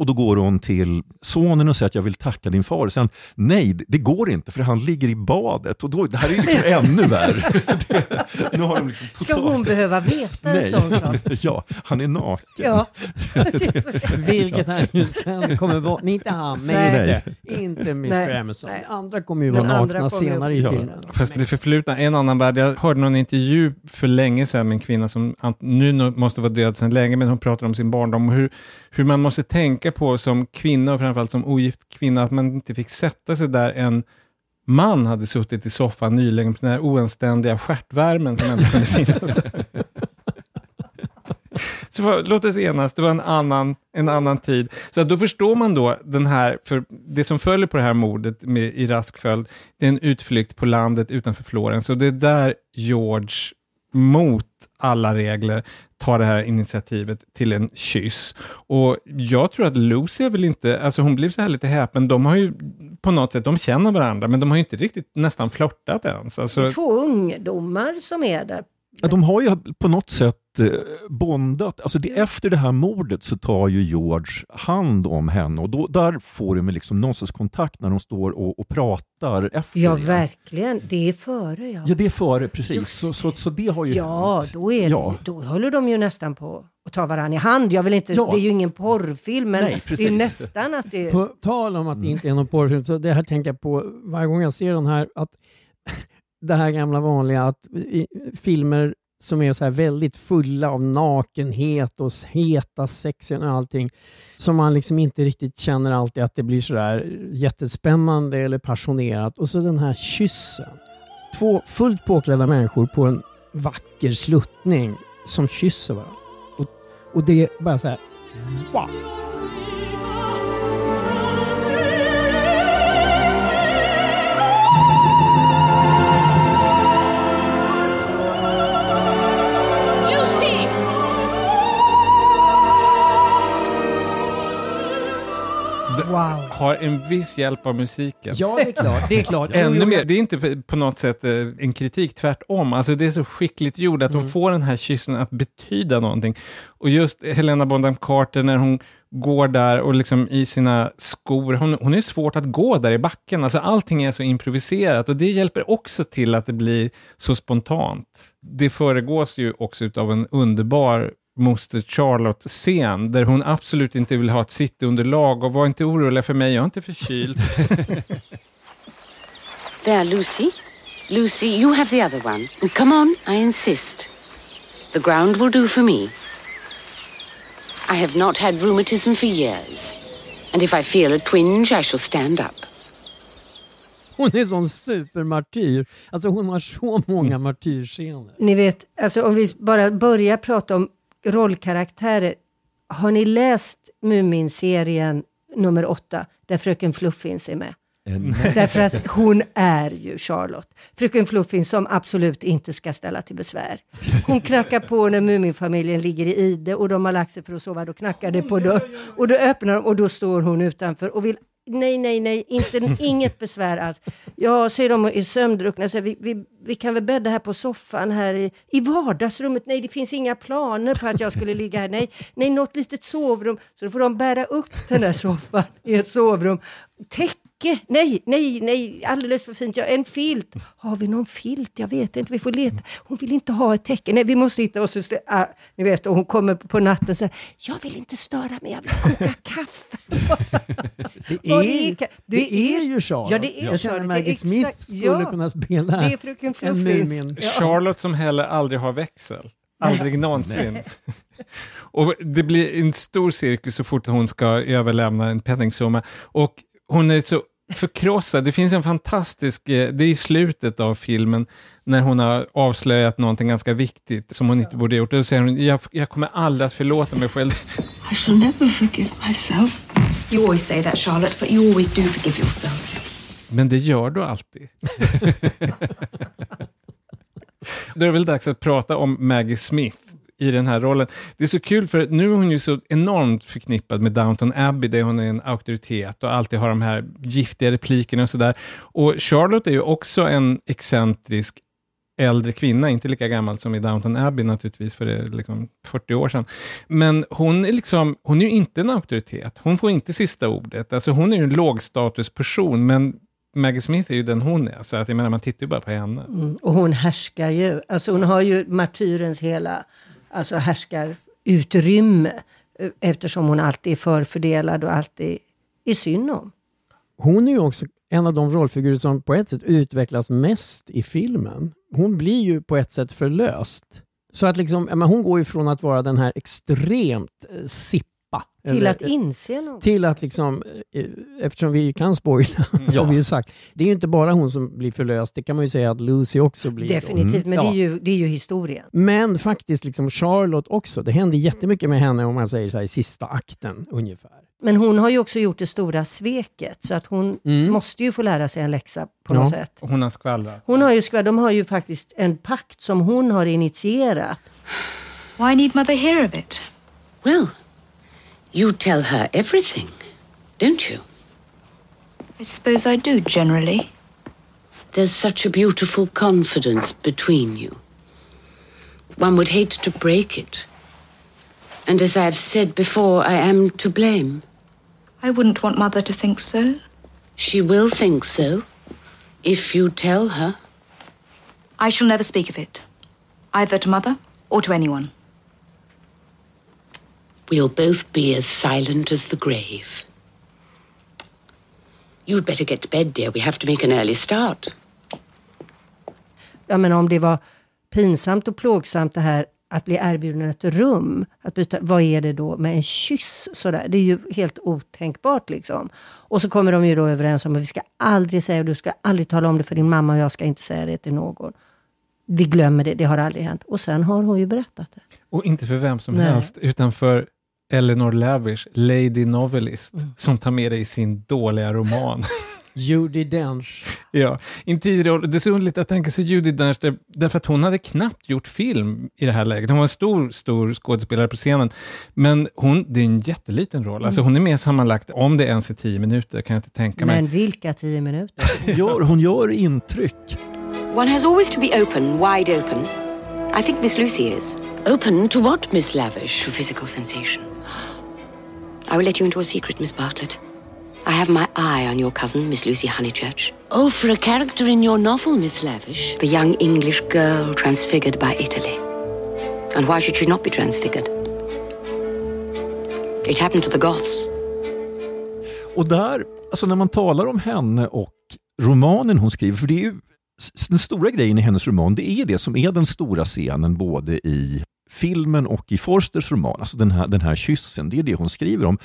Och då går hon till sonen och säger att jag vill tacka din far. Och sen, nej, det- går inte för han ligger i badet. Och då, det här är ju liksom (laughs) ännu värre. Det, (laughs) nu har de liksom Ska hon behöva veta en Nej, sån sak? (laughs) ja, han är naken. Ja. Är så- Vilket han ju sen kommer vara, nej inte han, men Nej. inte Mr Nej. Emerson. Nej. Andra kommer ju vara andra nakna senare i Ja. filmen. Fast det förflutna, en annan värld. Jag hörde någon intervju för länge sedan med en kvinna som nu måste vara död sedan länge, men hon pratar om sin barndom och hur, hur man måste tänka på som kvinna och framförallt som ogift kvinna, att man inte fick sätta sig där en man hade suttit i soffan nyligen på den här oanständiga stjärtvärmen som ändå kunde finnas där. (laughs) Så för, låt oss enas, det var en annan, en annan tid. Så då förstår man då den här, för det som följer på det här mordet med, i rask följd, det är en utflykt på landet utanför Florens. Så det är där George, mot alla regler, tar det här initiativet till en kyss. Och jag tror att Lucy är väl inte, alltså hon blir så här lite häpen, de har ju på något sätt, de känner varandra, men de har ju inte riktigt nästan flörtat ens. Det är Alltså, två ungdomar som är där. Ja, de har ju på något sätt bondat. Alltså det, efter det här mordet så tar ju George hand om henne och då, där får de liksom någon sorts kontakt när de står och, och pratar efter. Ja, det. verkligen. Det är före, ja. Ja, det är före, precis. Så, så, så det har ju Ja, hänt. då, är Ja. Det, då håller de ju nästan på att ta varandra i hand. Jag vill inte, Ja. Det är ju ingen porrfilm, men Nej, det är nästan att det är... På tal om att det inte är någon porrfilm, så det här tänker jag på varje gång jag ser den här, att (laughs) det här gamla vanliga att filmer som är så här väldigt fulla av nakenhet och heta sexen och allting, som man liksom inte riktigt känner alltid att det blir så där jättespännande eller passionerat. Och så den här kyssen. Två fullt påklädda människor på en vacker sluttning som kysser varandra. Och, och det är bara så här, wow! Har en viss hjälp av musiken. Ja, det är klart. Det är klart. (laughs) Ännu mer, det är inte på- något sätt eh, en kritik, tvärtom. Alltså det är så skickligt gjort att Mm. de får den här kyssen att betyda någonting. Och just Helena Bonham Carter när hon går där och liksom i sina skor, hon, hon är svårt att gå där i backen. Alltså allting är så improviserat och det hjälper också till att det blir så spontant. Det föregås ju också av en underbar Moster Charlotte-scen där hon absolut inte vill ha ett sittunderlag och var inte orolig för mig, jag är inte förkyld. (laughs) There, Lucy. Lucy, you have the other one. Come on, I insist. The ground will do for me. I have not had rheumatism for years. And if I feel a twinge, I shall stand up. Hon är sån supermartyr. Alltså hon har så många martyrscener. Ni vet, alltså om vi bara börjar prata om rollkaraktärer. Har ni läst Mumin-serien nummer åtta, där Fröken Fluffins är med? En- Därför att hon är ju Charlotte. Fröken Fluffins som absolut inte ska ställa till besvär. Hon knackar på när Muminfamiljen ligger i ide och de har lagt sig för att sova. Då knackar det på dörren och då öppnar de och då står hon utanför och vill Nej, nej, nej, inte, (laughs) inget besvär alls. Ja, säger de och är sömndruckna. Så vi, vi, vi kan väl bädda här på soffan här i, i vardagsrummet. Nej, det finns inga planer på att jag skulle ligga här. Nej, nej, något litet sovrum. Så då får de bära upp den där soffan i ett sovrum. Täcke, nej, nej, nej, alldeles för fint. Ja, en filt. Har vi någon filt? Jag vet inte, vi får leta. Hon vill inte ha ett täcke. Nej, vi måste hitta oss. Ah, ni vet, och hon kommer på natten så här. Jag vill inte störa mig, jag vill koka (laughs) kaffe. Det (laughs) är, är- det är ju Charlotte. Ja, det är Jag känner Charlotte. Maggie Det är Smith skulle ja. kunna spela Det är fröken en. Mumin. Ja. Charlotte som heller aldrig har växel. Aldrig någonsin. (laughs) Och det blir en stor cirkus så fort hon ska överlämna en penningsumma. Och hon är så förkrossad. Det finns en fantastisk, eh, det är i slutet av filmen, när hon har avslöjat någonting ganska viktigt som hon inte borde ha gjort. Då säger hon, jag, jag kommer aldrig att förlåta mig själv. I shall never forgive myself. You always say that, Charlotte, but you always do forgive yourself. Men det gör du alltid. (laughs) Då är det väl dags att prata om Maggie Smith i den här rollen. Det är så kul för nu är hon ju så enormt förknippad med Downton Abbey där hon är en auktoritet och alltid har de här giftiga replikerna och sådär. Och Charlotte är ju också en excentrisk äldre kvinna, inte lika gammal som i Downton Abbey naturligtvis, för det är liksom 40 år sedan. Men hon är, liksom, hon är ju inte en auktoritet. Hon får inte sista ordet. Alltså hon är ju en lågstatusperson, men Maggie Smith är ju den hon är. Så att jag menar, man tittar ju bara på henne. Mm. Och hon härskar ju. Alltså hon har ju martyrens hela alltså härskarutrymme. utrymme eh, Eftersom hon alltid är förfördelad och alltid är synd om. Hon är ju också en av de rollfigurer som på ett sätt utvecklas mest i filmen. Hon blir ju på ett sätt förlöst. Så att liksom, men hon går ju från att vara den här extremt eh, sipp. Till eller- att inse något. till att liksom, eh, eftersom vi kan spoila, (laughs) har vi ju sagt. Det är ju inte bara hon som blir förlöst, det kan man ju säga att Lucy också blir. Definitivt, men Ja. det, är ju, det är ju historien. Men faktiskt liksom Charlotte också. Det händer jättemycket med henne om man säger så här, i sista akten ungefär. Men hon har ju också gjort det stora sveket. Så att hon Mm. måste ju få lära sig en läxa på Ja. något sätt. Hon har skvallrat. Hon har ju, skvall- de har ju faktiskt en pakt som hon har initierat. Why need Mother hear of it? Well, you tell her everything, don't you? I suppose I do generally. There's such a beautiful confidence between you. One would hate to break it. And as I've said before, I am to blame. I wouldn't want Mother to think so. She will think so, if you tell her. I shall never speak of it, either to Mother or to anyone. We'll both be as silent as the grave. You'd better get to bed, dear. We have to make an early start. Jag menar om det var pinsamt och plågsamt det här att bli erbjuden ett rum. Att byta, vad är det då med en kyss sådär? Det är ju helt otänkbart liksom. Och så kommer de ju då överens om att vi ska aldrig säga, du ska aldrig tala om det för din mamma och jag ska inte säga det till någon. Vi glömmer det, det har aldrig hänt. Och sen har hon ju berättat det. Och inte för vem som Nej. helst, utan för Eleanor Lavish, Lady Novelist, Mm. som tar med det i sin dåliga roman. (laughs) Judi Dench. ja, i en tidig roll. Det är så underligt att tänka sig Judi Dench, där- därför att hon hade knappt gjort film i det här läget. Hon var en stor, stor skådespelare på scenen. Men hon, det är en jätteliten roll. Alltså hon är med sammanlagt, om det ens är tio minuter, kan jag inte tänka mig. Men vilka tio minuter? (laughs) Gör, hon gör intryck. One has always to be open, wide open. I think Miss Lucy is. Open to what, Miss Lavish? To physical sensation. I will let you into a secret, Miss Bartlett. I have my eye on your cousin, Miss Lucy Honeychurch. Oh, for a character in your novel, Miss Lavish. The young English girl transfigured by Italy. And why should she not be transfigured? It happened to the Goths. Och där, alltså när man talar om henne och romanen hon skriver, för det är ju den stora grejen i hennes roman, det är det som är den stora scenen både i filmen och i Forsters roman, alltså den här, den här kyssen, det är det hon skriver om.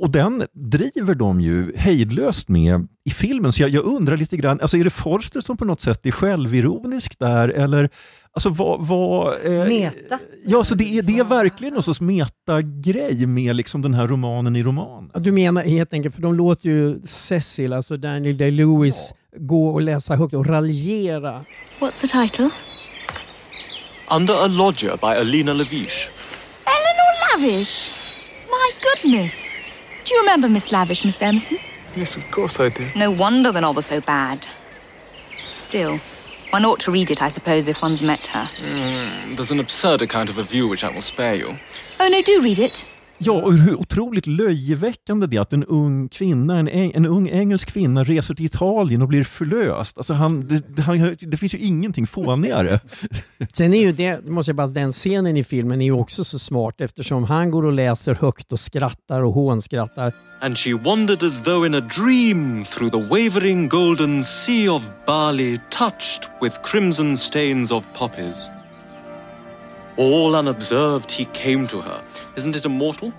Och den driver de ju hejdlöst med i filmen, så jag, jag undrar lite grann, alltså är det Forster som på något sätt är självironisk där, eller alltså vad... vad eh, Meta. Ja, så det är, det är verkligen någon sorts metagrej med liksom den här romanen i roman. Ja, Du menar helt enkelt, för de låter ju Cecil, alltså Daniel Day-Lewis, gå och läsa högt och raljera. What's the title? Under a Lodger by Alina Lavish. Eleanor Lavish! My goodness! Do you remember Miss Lavish, Mr. Emerson? Yes, of course I do. No wonder the novel's so bad. Still, one ought to read it, I suppose, if one's met her. Mm, there's an absurd account of a view which I will spare you. Oh no, do read it. Ja, och hur otroligt löjeväckande det är att en ung kvinna, en, en ung engelsk kvinna reser till Italien och blir förlöst. Alltså han, det, det, han, det finns ju ingenting fånigare. (laughs) Sen är ju det, måste jag bara, den scenen i filmen är ju också så smart eftersom han går och läser högt och skrattar och hånskrattar. And she wandered as though in a dream through the wavering golden sea of barley touched with crimson stains of poppies. All unobserved he came to her. Isn't it immortal?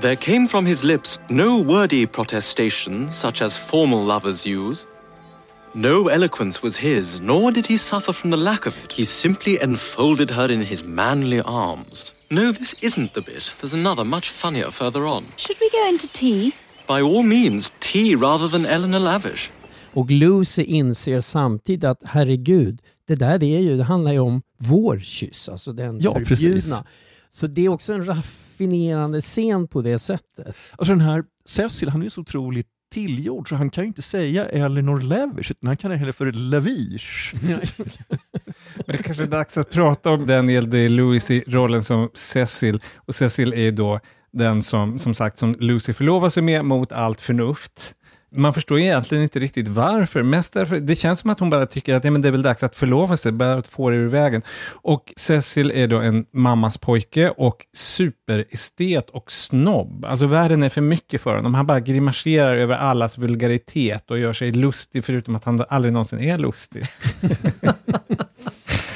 There came from his lips no wordy protestation such as formal lovers use, No eloquence was his, nor did he suffer from the lack of it. He simply enfolded her in his manly arms. No, this isn't the bit. There's another much funnier further on. Should we go into tea? By all means, tea rather than Eleanor Lavish. Och Lucy inser samtidigt att herregud, det där det är ju, det handlar ju om vår kyss, alltså den Ja, förbjudna. precis. Så det är också en raffinerande scen på det sättet. Alltså den här Cecil, han är ju så otroligt tillgjord så han kan ju inte säga Eleanor Lavish utan han kan hellre för Lavish. (laughs) Men det kanske är dags att prata om Daniel Day-Lewis i rollen som Cecil. Och Cecil är ju då den som, som sagt, som Lucy förlovar sig med mot allt förnuft. Man förstår egentligen inte riktigt varför. Mest därför, det känns som att hon bara tycker att ja, men det är väl dags att förlova sig, bara att få det ur vägen. Och Cecil är då en mammas pojke och superestet och snobb. Alltså världen är för mycket för honom. Han bara grimaserar över allas vulgaritet och gör sig lustig, förutom att han aldrig någonsin är lustig. (laughs)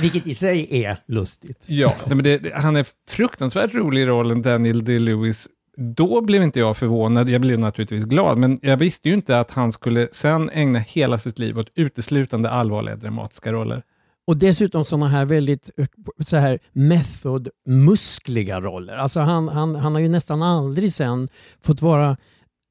Vilket i sig är lustigt. Ja, men det, han är fruktansvärt rolig i rollen Daniel Day-Lewis. Då blev inte jag förvånad, jag blev naturligtvis glad, men jag visste ju inte att han skulle sen ägna hela sitt liv åt uteslutande allvarliga dramatiska roller. Och dessutom sådana här väldigt så här method-muskliga roller. Alltså han, han, han har ju nästan aldrig sen fått vara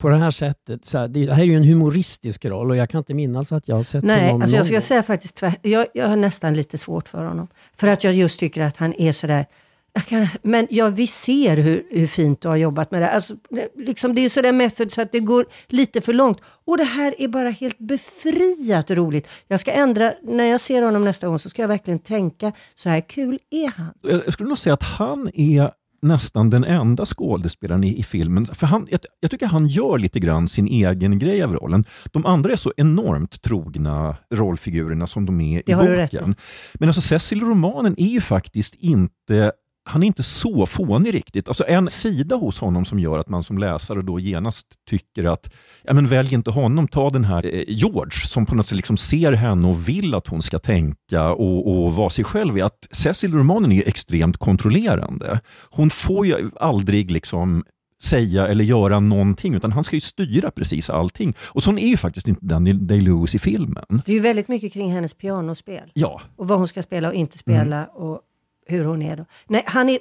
på det här sättet. Så här, det här är ju en humoristisk roll och jag kan inte minnas att jag har sett Nej, honom alltså jag ska gång. säga faktiskt tvärt, jag, jag har nästan lite svårt för honom. För att jag just tycker att han är sådär, jag kan, men ja, vi ser hur, hur fint du har jobbat med det. Alltså, det, liksom, det är sådär method så att det går lite för långt. Och det här är bara helt befriat roligt. Jag ska ändra, när jag ser honom nästa gång så ska jag verkligen tänka, så här kul är han. Jag skulle nog säga att han är nästan den enda skådespelaren i, i filmen. För han, jag, jag tycker han gör lite grann sin egen grej av rollen. De andra är så enormt trogna rollfigurerna som de är i boken. Men alltså Cecil Romanen är ju faktiskt inte han är inte så fånig riktigt. Alltså en sida hos honom som gör att man som läsare då genast tycker att ja, men välj inte honom, ta den här eh, George som på något sätt liksom ser henne och vill att hon ska tänka och, och vara sig själv. Är att Cecil Romanen är extremt kontrollerande. Hon får ju aldrig liksom säga eller göra någonting, utan han ska ju styra precis allting. Och sån är ju faktiskt inte Daniel Day-Lewis i filmen. Det är ju väldigt mycket kring hennes pianospel. Ja. Och vad hon ska spela och inte spela Mm. och hur hon är då. Nej, han är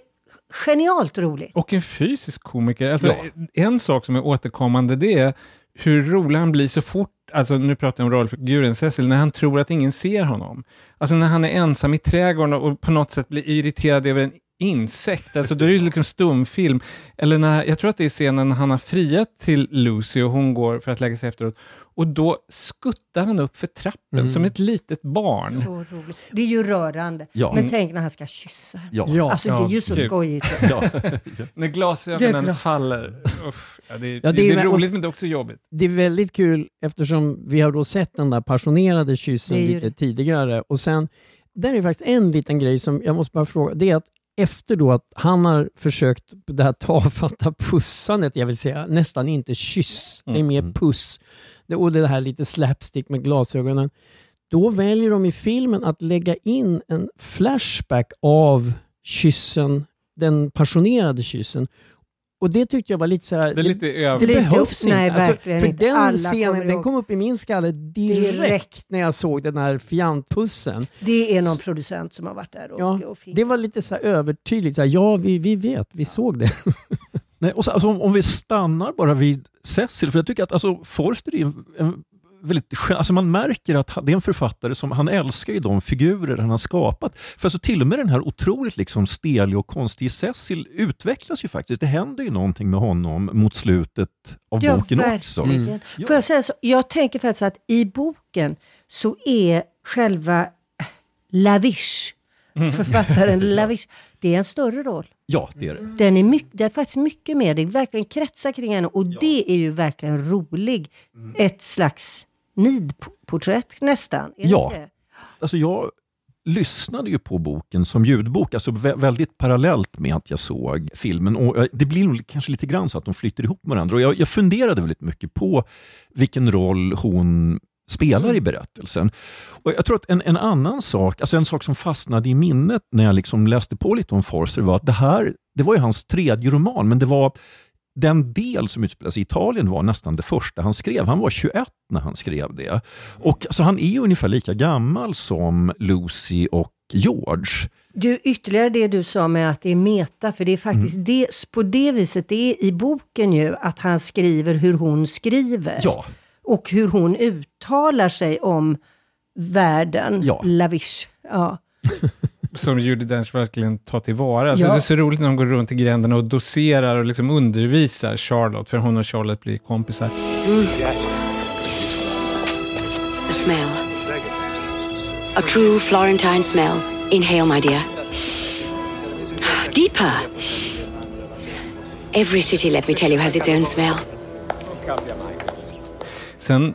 genialt rolig. Och en fysisk komiker. Alltså, En sak som är återkommande det är hur rolig han blir så fort, alltså nu pratar jag om rollfiguren Cecil, när han tror att ingen ser honom. Alltså när han är ensam i trädgården och på något sätt blir irriterad över en insekt, alltså då är det ju liksom stumfilm. Eller när, jag tror att det är scenen när han har friat till Lucy och hon går för att lägga sig efteråt. Och då skuttar han upp för trappen Mm. som ett litet barn. Så roligt. Det är ju rörande. Ja. Men Mm. tänk när han ska kyssa. Ja. Ja. Alltså det är ju så kul. skojigt. Ja. (laughs) När glasögonen Det är glas- faller. Uff, ja, det, är, Ja, det, är, roligt men det är också jobbigt. Det är väldigt kul eftersom vi har då sett den där passionerade kyssen Det är lite det. tidigare. Och sen, där är faktiskt en liten grej som jag måste bara fråga. Det är att efter då att han har försökt det här tafatta (laughs) pussandet, jag vill säga nästan inte kyss, det är mer puss. Och det här lite slapstick med glasögonen. Då väljer de i filmen att lägga in en flashback av kyssen, den passionerade kyssen. Och det tyckte jag var lite så här, Det är lite över- det Lite behövs upp- nej, inte. Alltså, för inte. den Alla scenen den kom upp i min skalle direkt, Direkt. när jag såg den här fjantpussen. Det är någon producent som har varit där och, Ja, och det var lite så här övertydligt. Så här, ja, vi, vi vet, vi såg det. (laughs) Nej, och så, alltså, om, om vi stannar bara vid Cecil, för jag tycker att alltså, Forster är en, en väldigt, alltså man märker att han- det är en författare som, han älskar ju de figurer han har skapat. För alltså till och med den här otroligt liksom steliga och konstiga Cecil utvecklas ju faktiskt. Det händer ju någonting med honom mot slutet av ja, boken också. verkligen. Får jag säga så? Jag tänker faktiskt att i boken så är själva Lavish, Mm. författaren (laughs) Lavish, det är en större roll. Ja, det är det. Den är, mycket, det är faktiskt mycket mer, det verkligen kretsar kring henne och det är ju verkligen rolig. Mm. Ett slags nidporträtt nästan. Ja. det? Alltså jag lyssnade ju på boken som ljudbok, alltså vä- väldigt parallellt med att jag såg filmen. Och jag- det blir kanske lite grann så att de flyter ihop med varandra. Och jag, jag funderade väldigt mycket på vilken roll hon spelar i berättelsen. Och jag tror att en, en annan sak, alltså en sak som fastnade i minnet när jag liksom läste på lite om Forster var att det här, det var ju hans tredje roman, men det var den del som utspelar sig i Italien var nästan det första han skrev. Han var 21 när han skrev det. Och alltså, han är ungefär lika gammal som Lucy och George. Du, ytterligare det du sa med att det är meta, för det är faktiskt Mm. det, på det viset, det är i boken ju att han skriver hur hon skriver. Ja. Och hur hon uttalar sig om världen, Ja. lavish. Ja. (laughs) Som Judi Dench verkligen tar tillvara. Alltså Ja. Det är så roligt när de går runt i gränderna och doserar och liksom undervisar Charlotte, för hon och Charlotte blir kompisar. A smell. A true Florentine smell. Inhale, my dear. (sighs) Deeper. Every city, let me tell you, has its own smell. Sen,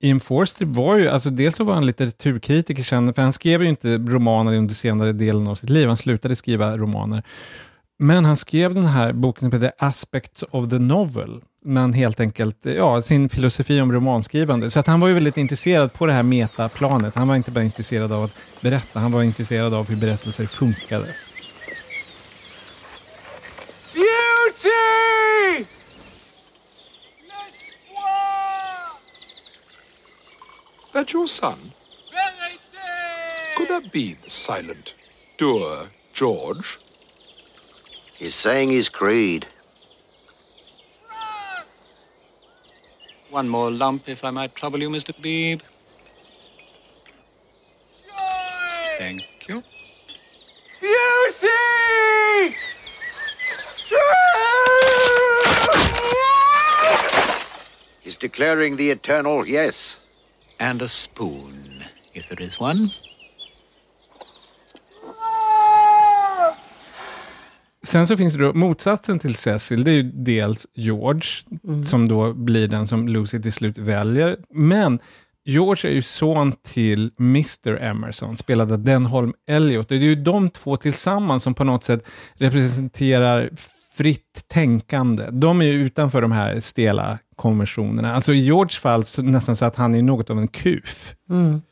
Ian Forster var ju, alltså dels så var han litteraturkritiker sen, för han skrev ju inte romaner under senare delen av sitt liv, han slutade skriva romaner. Men han skrev den här boken som heter Aspects of the Novel, men helt enkelt ja, sin filosofi om romanskrivande. Så att han var ju väldigt intresserad på det här metaplanet. Han var inte bara intresserad av att berätta, han var intresserad av hur berättelser funkade. Beauty! That your son? Could that be the silent, dour George? He's saying his creed. One more lump, if I might trouble you, Mr. Beebe. Thank you. Beauty! He's declaring the eternal yes. And a spoon, if there is one. Sen så finns det då motsatsen till Cecil, det är ju dels George, som då blir den som Lucy till slut väljer. Men George är ju son till Mr Emerson, spelad av Denholm Elliot. Det är ju de två tillsammans som på något sätt representerar fritt tänkande. De är ju utanför de här stela konventionerna. Alltså i Georges fall så nästan så att han är något av en kuf. Mm.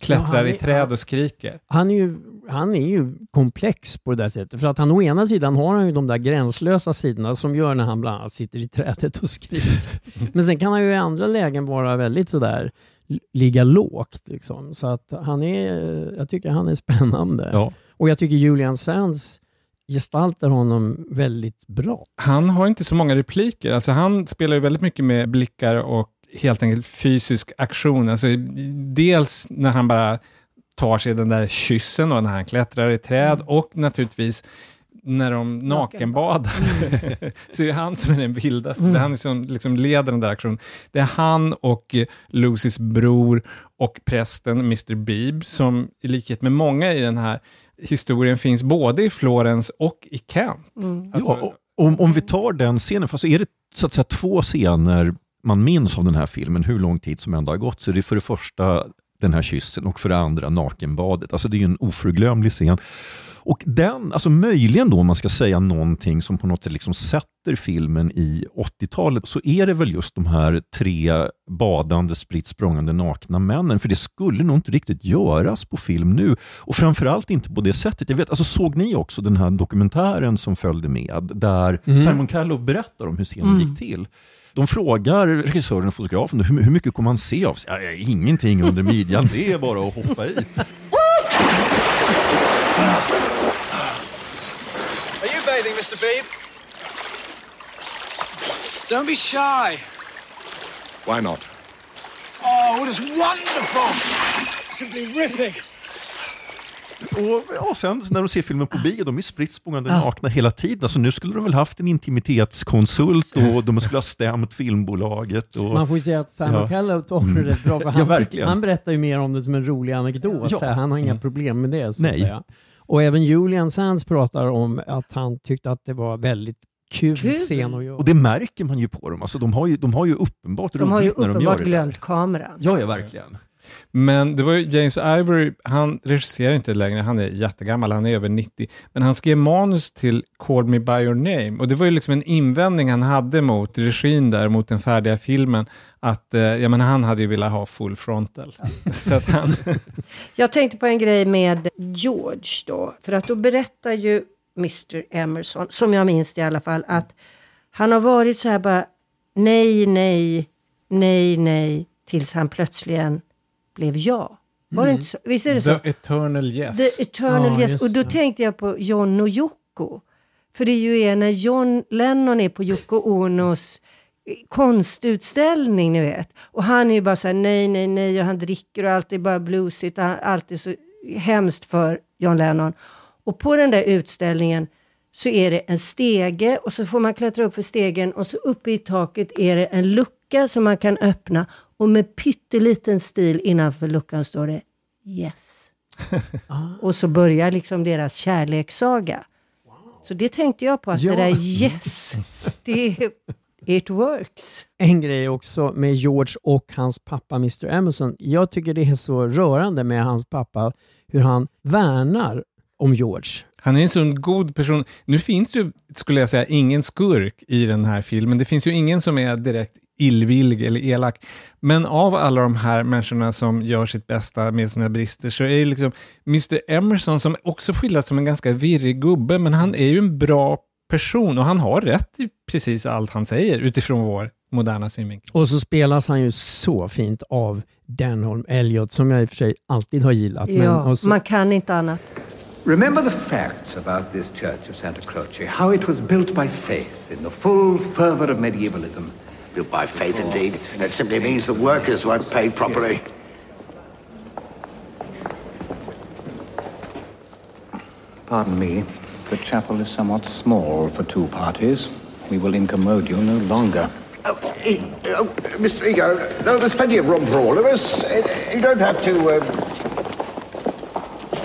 Klättrar Ja, han i är- träd och skriker. Han är, ju, han är ju komplex på det där sättet. För att han å ena sidan har han ju de där gränslösa sidorna som gör när han bland annat sitter i trädet och skriker. (laughs) Men sen kan han ju i andra lägen vara väldigt sådär ligga lågt. Liksom. Så att han är, jag tycker han är spännande. Ja. Och jag tycker Julian Sands gestaltar honom väldigt bra. Han har inte så många repliker. Alltså han spelar ju väldigt mycket med blickar och helt enkelt fysisk aktion. Alltså, dels när han bara tar sig den där kyssen och när han klättrar i träd och naturligtvis när de nakenbadar. (laughs) så är det han som är den vildaste. Mm. Det är han som liksom leder den där aktionen. Det är han och eh, Lucys bror och prästen Mr. Beebe som i likhet med många i den här historien finns både i Florens och i Kent. Alltså, ja, och, om, om vi tar den scenen, för alltså är det så att säga två scener man minns av den här filmen, hur lång tid som ändå har gått, så är det för det första den här kyssen och för det andra nakenbadet. Alltså det är ju en oförglömlig scen. Och den, alltså möjligen då om man ska säga någonting som på något sätt liksom sätter filmen i 80-talet, så är det väl just de här tre badande, spritt språngande nakna männen. För det skulle nog inte riktigt göras på film nu. Och framförallt inte på det sättet. Jag vet, alltså såg ni också den här dokumentären som följde med, där Mm. Simon Callow berättar om hur scenen Mm. gick till? De frågar regissören och fotografen hur, hur mycket kommer man se av sig? Ja, ingenting under midjan, det är bara att hoppa i. (laughs) Mr. Beebe? Don't be shy. Why not? Oh, it is wonderful! Simply ripping. Och ja, sen när de ser filmen på bio, de är spritt språngande Ja. nakna hela tiden. Alltså, nu skulle de väl haft en intimitetskonsult och de skulle ha stämt filmbolaget. Och... Man får ju säga att Simon Ja. Det Mm. rätt bra. För Ja, han, verkligen. han berättar ju mer om det som en rolig anekdot. Ja. Så här, han har inga Mm. problem med det. Så Nej. Och även Julian Sands pratar om att han tyckte att det var väldigt kul, Kul. scen att göra. Och det märker man ju på dem. Alltså, de, har ju, de har ju uppenbart De har ju roligt när de gör uppenbart det. glömt kameran. Ja, ja, verkligen. Men det var ju James Ivory, han regisserar inte längre, han är jättegammal, han är över 90. Men han skrev manus till Call Me By Your Name och det var ju liksom en invändning han hade mot regin där, mot den färdiga filmen. Att, eh, jag menar, han hade ju velat ha full frontal. (laughs) Så att han... (laughs) Jag tänkte på en grej med George då. För att då berättar ju Mr Emerson, som jag minns det i alla fall, att Han har varit så här bara nej, nej, nej, nej tills han plötsligen blev ja. Var det Mm. inte så? Visst är det så? The eternal yes. The Eternal Ja, Yes. Och då det. tänkte jag på John och Yoko. För det är ju är när John Lennon är på Yoko Onos eh, konstutställning, ni vet. Och han är ju bara så här, nej, nej, nej, och han dricker och allt är bara bluesigt. och han- Allt är så hemskt för John Lennon. Och på den där utställningen så är det en stege och så får man klättra upp för stegen och så uppe i taket är det en lucka som man kan öppna och med pytteliten stil innanför luckan står det Yes. (laughs) Och så börjar liksom deras kärlekssaga. Så det tänkte jag på, att Ja. det där yes, det, it works. En grej också med George och hans pappa Mr Emerson. Jag tycker det är så rörande med hans pappa, hur han värnar om George. Han är en sån god person. Nu finns ju, skulle jag säga, ingen skurk i den här filmen. Det finns ju ingen som är direkt illvillig eller elak. Men av alla de här människorna som gör sitt bästa med sina brister så är ju liksom Mr Emerson som också skildras som en ganska virrig gubbe, men han är ju en bra person och han har rätt i precis allt han säger utifrån vår moderna synvinkel. Och så spelas han ju så fint av Denholm Elliot som jag i och för sig alltid har gillat. Men Ja, man kan inte annat. Remember the facts about this church of Santa Croce, how it was built by faith in the full fervour of medievalism. Built by faith, indeed. That simply means the workers weren't paid properly. Pardon me, the chapel is somewhat small for two parties. We will incommode you no longer. Oh, eh, oh, Mr. Ego, no, there's plenty of room for all of us. Eh, You don't have to. Um...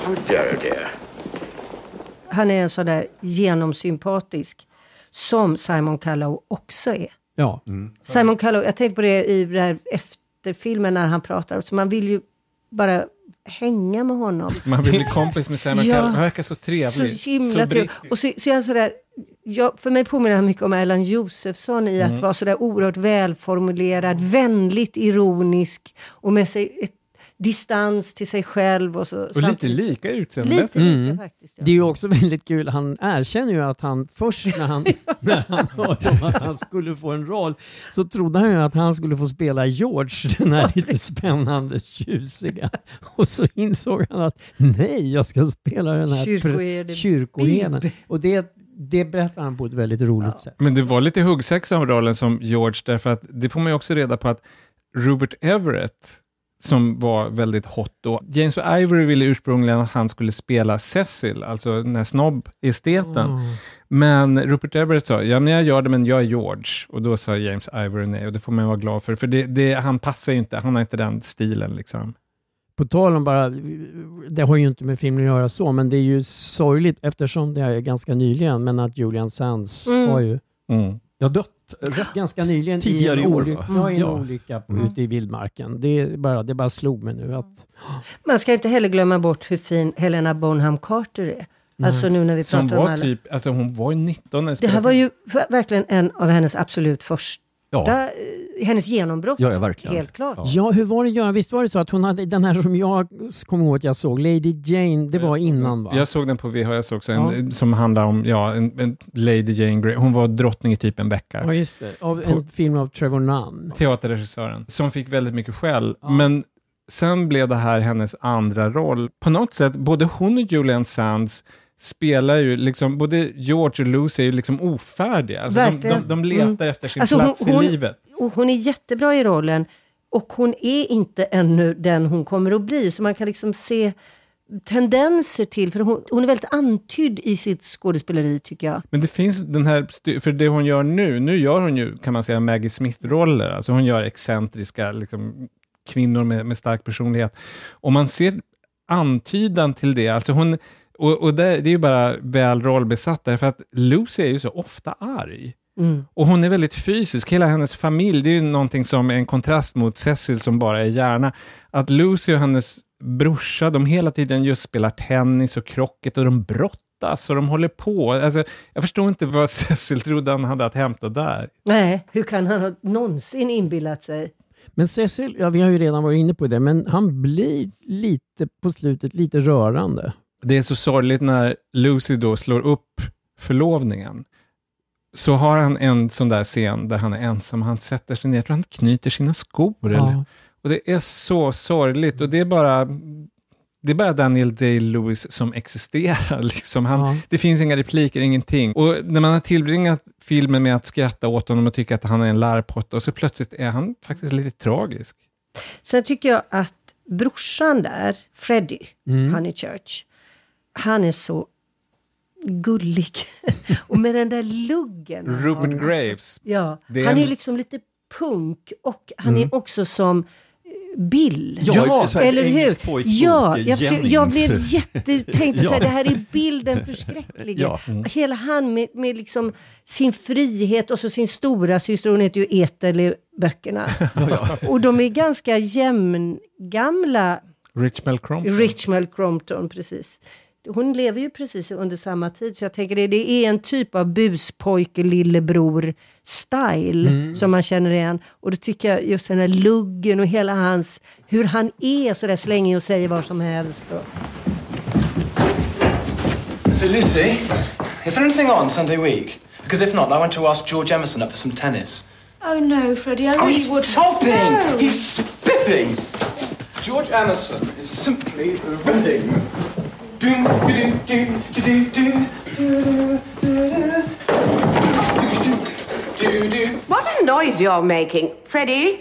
Oh dear, oh dear. Han är en sån där genomsympatisk som Simon Callow också är. Ja. Simon Callow, jag tänkte på det i den här efterfilmen när han pratar, så man vill ju bara hänga med honom. (laughs) Man vill bli kompis med Simon Ja. Cowell. Han verkar så trevlig. Så himla brittisk. Och så, så jag sådär, jag, för mig påminner han mycket om Erland Josefsson i att Mm. vara sådär oerhört välformulerad, vänligt ironisk och med sig ett distans till sig själv. Och, så, Och lite lika utseendemässigt. Lite lika Mm. faktiskt. Det är ju också väldigt kul, han erkänner ju att han först när han, (laughs) när han hörde om att han skulle få en roll så trodde han ju att han skulle få spela George, (laughs) den här lite spännande, tjusiga. Och så insåg han att nej, jag ska spela den här kyrkoherden. Och det, det berättar han på ett väldigt roligt sätt. Men det var lite huggsexa av rollen som George, därför att det får man ju också reda på att Robert Everett, som var väldigt hot då, James Ivory ville ursprungligen att han skulle spela Cecil, alltså den här snobb-esteten. Mm. Men Rupert Everett sa, ja men jag gör det men jag är George. Och då sa James Ivory nej, och det får man vara glad för, för det, det, han passar ju inte, han har inte den stilen liksom. På tal om bara, det har ju inte med filmen att göra så, men det är ju sorgligt eftersom det är ganska nyligen, men att Julian Sands Mm. har ju Mm. Jag dött ganska nyligen tidigare i en, år, oly- va? ja, i en Ja. olycka på, Mm. ute i vildmarken. Det, bara, det bara slog mig nu att Man ska inte heller glömma bort hur fin Helena Bonham Carter är. Alltså nu när vi Som pratar om var alla. typ, alltså hon var ju 19 när Det här var ju verkligen en av hennes absolut första, Ja. eh, hennes genombrott. Ja, ja, verkligen. Helt klart. Ja. hur var det Göran? Visst var det så att hon hade den här som jag kommer ihåg att jag såg, Lady Jane, det var innan va? Jag såg den på VHS också, en, Ja. som handlar om ja, en, en Lady Jane Grey. Hon var drottning i typ en vecka. Ja, just det. Av På- en film av Trevor Nunn. Teaterregissören, som fick väldigt mycket skäll. Men sen blev det här hennes andra roll. På något sätt, både hon och Julian Sands spelar ju liksom, både George och Lucy är ju liksom ofärdiga. Alltså de, de, de letar Mm. efter sin Alltså, hon- plats hon- i livet. Hon är jättebra i rollen. Och hon är inte ännu den hon kommer att bli. Så man kan liksom se tendenser till, för hon, hon är väldigt antydd i sitt skådespeleri tycker jag. Men det finns den här, för det hon gör nu, nu gör hon ju, kan man säga, Maggie Smith-roller. Alltså hon gör excentriska liksom, kvinnor med, med stark personlighet. Och man ser antydan till det. Alltså hon, och, och det, det är ju bara väl rollbesatt, därför att Lucy är ju så ofta arg. Mm. Och hon är väldigt fysisk, hela hennes familj, det är ju någonting som är en kontrast mot Cecil som bara är hjärna. Att Lucy och hennes brorsa, de hela tiden just spelar tennis och krocket och de brottas och de håller på. Alltså, jag förstår inte vad (laughs) Cecil trodde han hade att hämta där. Nej, hur kan han ha någonsin inbillat sig? Men Cecil, ja, vi har ju redan varit inne på det, men han blir lite på slutet lite rörande. Det är så sorgligt när Lucy då slår upp förlovningen. så har han en sån där scen där han är ensam. Han sätter sig ner, jag tror han knyter sina skor. Ja. Eller? Och det är så sorgligt och det är bara, det är bara Daniel Day-Lewis som existerar. (laughs) Liksom. Han, Ja. Det finns inga repliker, ingenting. Och när man har tillbringat filmen med att skratta åt honom och tycka att han är en larvpotta och så plötsligt är han faktiskt lite tragisk. Sen tycker jag att brorsan där, Freddie Mm. Honeychurch, han är så gullig. (laughs) och med den där luggen. alltså. Graves. Ja, Det är han en- är liksom lite punk och han Mm. är också som eh, Bill. Ja, här eller hur? Ja, jag, jag blev jätte... Tänkte Ja. (laughs) så här, det här är Bill den (laughs) förskräcklige. Ja. Mm. Hela han med, med liksom sin frihet och så sin stora syster, hon heter ju Ethel i böckerna. Och de är ganska jämngamla, Richmel Crompton. Richmel Crompton, precis. Hon lever ju precis under samma tid, så jag tänker det, det är en typ av buspojke, lillebror style Mm. som man känner igen. Och då tycker jag just den här luggen och hela hans, hur han är sådär slängig och säger vad som helst. So, Lucy, is there anything on Sunday week? Because if not, I want to ask George Emerson up for some tennis. Oh no, Freddie, I Oh, really he's would. topping! No. He's spiffing! George Emerson is simply ripping. What a noise you're making. Freddie,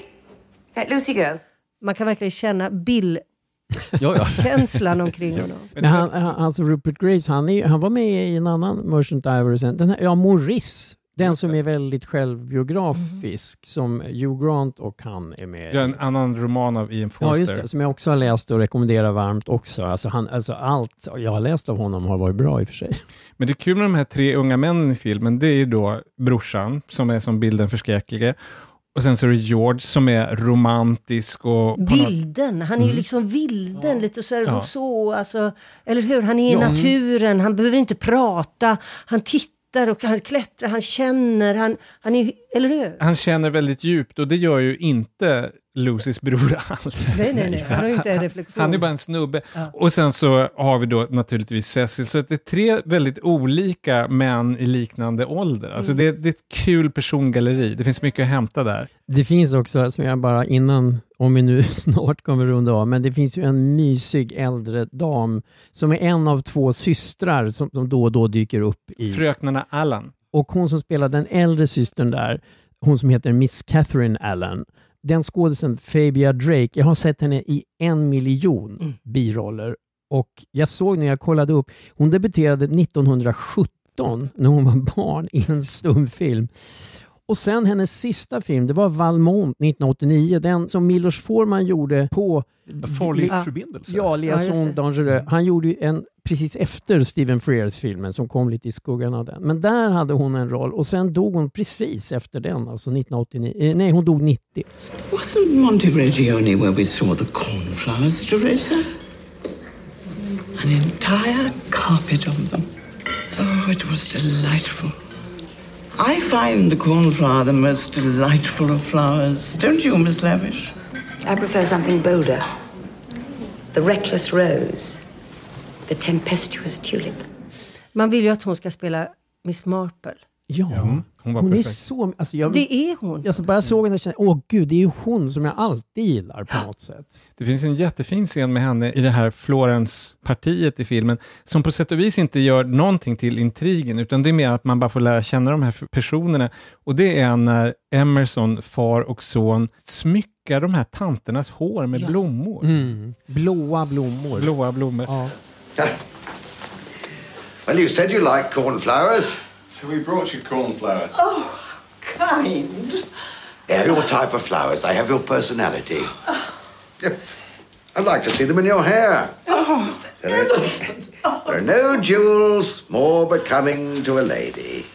let Lucy go. man kan verkligen känna Bill-känslan (laughs) omkring honom. Men han, han, alltså Rupert Graves, han, är, han var med i en annan Merchant Ivory sen. Den här, ja, Maurice. Den som är väldigt självbiografisk, som Hugh Grant och han är med Ja, i. en annan roman av Ian Forster. Ja, just det. Som jag också har läst och rekommenderar varmt också. Alltså, han, alltså allt jag har läst av honom har varit bra i och för sig. Men det är kul med de här tre unga männen i filmen, det är ju då brorsan, som är som bilden förskräcklige. Och sen så är det George som är romantisk och... Vilden, han är ju Mm. liksom vilden, lite så här Ja. Rousseau, alltså, eller hur? Han är i Ja. naturen, han behöver inte prata, han tittar och han klättrar, han känner, han, han är, eller hur? Han känner väldigt djupt och det gör ju inte Lucys bror alls. Nej, nej, nej, han har ju inte en reflektion. Han är bara en snubbe. Ja. Och sen så har vi då naturligtvis Cecil. Så att det är tre väldigt olika män i liknande ålder. Alltså Mm. det, det är ett kul persongalleri. Det finns mycket att hämta där. Det finns också, som jag bara innan, om vi nu (laughs) snart kommer runda av, men det finns ju en mysig äldre dam som är en av två systrar som, som då och då dyker upp i... Fröknarna Allan. Och hon som spelar den äldre systern där, hon som heter Miss Catherine Allen, den skådisen Fabia Drake, jag har sett henne i en miljon biroller. Och jag såg när jag kollade upp, hon debuterade 1917 när hon var barn i en stumfilm. Och sen hennes sista film, det var Valmont 1989, den som Milos Forman gjorde på... Farlig Ja. förbindelse. Ja, Ja, Liaison det. Dangereux. Han gjorde en precis efter Stephen Frears filmen som kom lite i skuggan av den. Men där hade hon en roll och sen dog hon precis efter den, alltså 1989. Eh, nej, hon dog 90. Wasn't Monte Regione where we saw the cornflowers, Teresa? An entire carpet of them. Oh, it was delightful. I find the cornflower the most delightful of flowers. Don't you, Miss Lavish? I prefer something bolder. The reckless rose. The tempestuous tulip. Man vill ju att hon ska spela Miss Marple. Ja, hon hon, är så... Alltså jag, Det är hon. Jag så bara såg henne och kände, åh gud, det är ju hon som jag alltid gillar på något sätt. Det finns en jättefin scen med henne i det här Florence-partiet i filmen, som på sätt och vis inte gör någonting till intrigen, utan det är mer att man bara får lära känna de här personerna. Och det är när Emerson, far och son, smyckar de här tanternas hår med blommor. Mm. Blåa blommor. Blåa blommor. Ja. Well, you said you liked cornflowers. So we brought you cornflowers. Oh, kind. They're your type of flowers. They have your personality. Yep. I'd like to see them in your hair. Oh, There are, there are no jewels more becoming to a lady.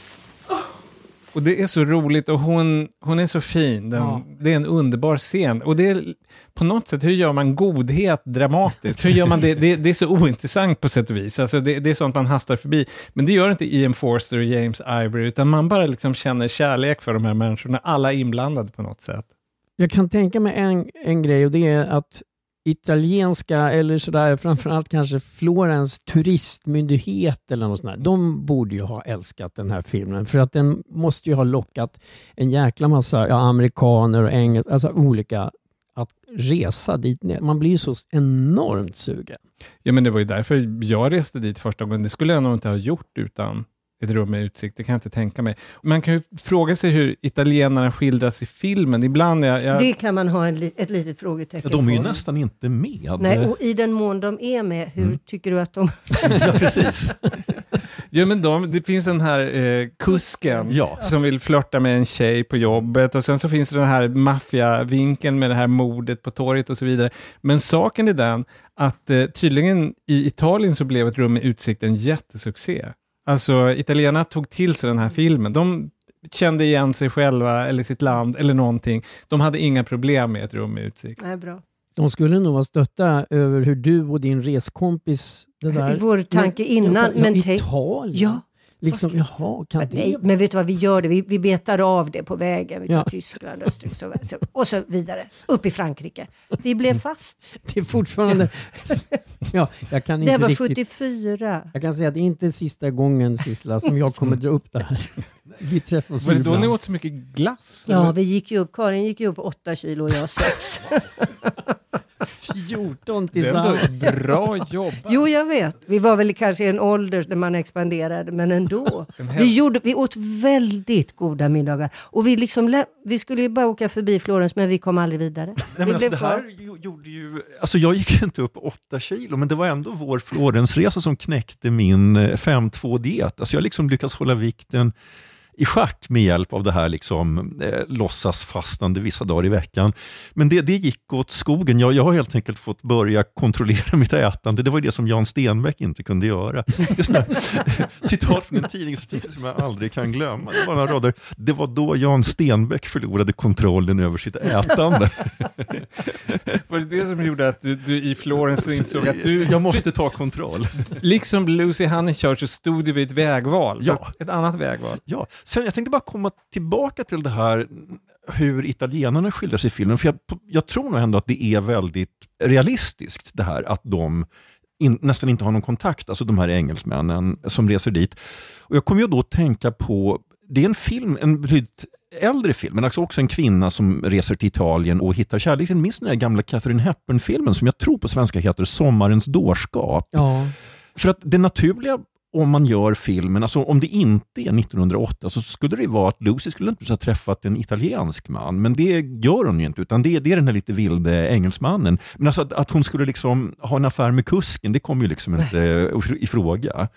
Och det är så roligt och hon, hon är så fin. Den, Ja. Det är en underbar scen. Och det är på något sätt, hur gör man godhet dramatiskt? Hur gör man det? Det, det är så ointressant på sätt och vis. Alltså det, det är sånt man hastar förbi. Men det gör inte Ian Forster och James Ivory, utan man bara liksom känner kärlek för de här människorna, alla inblandade på något sätt. Jag kan tänka mig en, en grej och det är att italienska eller sådär, framförallt kanske Florens turistmyndighet eller något sånt där. De borde ju ha älskat den här filmen för att den måste ju ha lockat en jäkla massa ja, amerikaner och engelska, alltså olika att resa dit ner. Man blir ju så enormt sugen. Ja, men det var ju därför jag reste dit första gången. Det skulle jag nog inte ha gjort utan ett rum med utsikt, det kan jag inte tänka mig. Man kan ju fråga sig hur italienarna skildras i filmen. Ibland, jag, jag... Det kan man ha en, li- ett litet frågetecken Ja, de är ju på. nästan inte med. Nej, och i den mån de är med, hur Mm. tycker du att de... (laughs) Ja, precis. (laughs) Ja, men de, det finns den här eh, kusken Ja. som vill flörta med en tjej på jobbet och sen så finns det den här maffiavinkeln med det här mordet på torget och så vidare. Men saken är den att eh, tydligen i Italien så blev ett rum med utsikt en jättesuccé. Alltså italienarna tog till sig den här filmen. De kände igen sig själva eller sitt land eller någonting. De hade inga problem med ett rum med utsikt. Nej, bra. De skulle nog vara stötta över hur du och din reskompis... Det (laughs) där. Vår tanke innan, men Italien? Ja. Liksom, jaha, kan det... Nej, men vet du vad, vi gör det. Vi, vi betar av det på vägen. Vi tar Ja. Tyskland, Österrike så, så, och så vidare. Upp i Frankrike. Vi blev fast. (laughs) Det är fortfarande... ja, jag kan inte Det var riktigt... 74. Jag kan säga att det är inte sista gången Sissela som jag (laughs) kommer dra upp det här. Vi träffas Var ju det då ni ibland. åt så mycket glass? Ja, eller? vi gick ju upp. Karin gick ju upp 8 kilo och jag 6. (laughs) 14 Det är ändå tillsammans. bra jobbat. Jo, jag vet. Vi var väl kanske i en ålder när man expanderade, men ändå. Vi, gjorde, vi åt väldigt goda middagar. Och vi, liksom, vi skulle ju bara åka förbi Florens, men vi kom aldrig vidare. Nej, vi men alltså, blev det kvar. här gjorde ju, alltså jag gick ju inte upp åtta kilo, men det var ändå vår Florensresa som knäckte min eh, 5-2-diet. Alltså jag liksom lyckas hålla vikten i schack med hjälp av det här liksom, eh, låtsasfastande vissa dagar i veckan. Men det, det gick åt skogen. Jag, jag har helt enkelt fått börja kontrollera (laughs) mitt ätande. Det var det som Jan Stenbeck inte kunde göra. (laughs) Citat från en tidningsartikel som jag aldrig kan glömma. Det var, några rader. det var då Jan Stenbeck förlorade kontrollen över sitt ätande. (laughs) Var det det som gjorde att du, du i Florens insåg att du, Jag måste ta kontroll. liksom Lucy Honeychurch, så stod du vid ett vägval. Ja. Ett annat vägval. Ja, sen, jag tänkte bara komma tillbaka till det här hur italienarna skildras i filmen. För jag, jag tror nog ändå att det är väldigt realistiskt det här att de in, nästan inte har någon kontakt, alltså de här engelsmännen som reser dit. Och jag kommer ju då att tänka på, det är en film, en betydligt äldre film, men också en kvinna som reser till Italien och hittar kärleken. Minns den här gamla Catherine Hepburn-filmen som jag tror på svenska heter Sommarens dårskap? Ja. För att det naturliga om man gör filmen, alltså om det inte är 1908 så skulle det vara att Lucy skulle inte ha träffat en italiensk man, men det gör hon ju inte, utan det, det är den här lite vilde engelsmannen. Men alltså att, att hon skulle liksom ha en affär med kusken, det kommer ju liksom inte i fråga.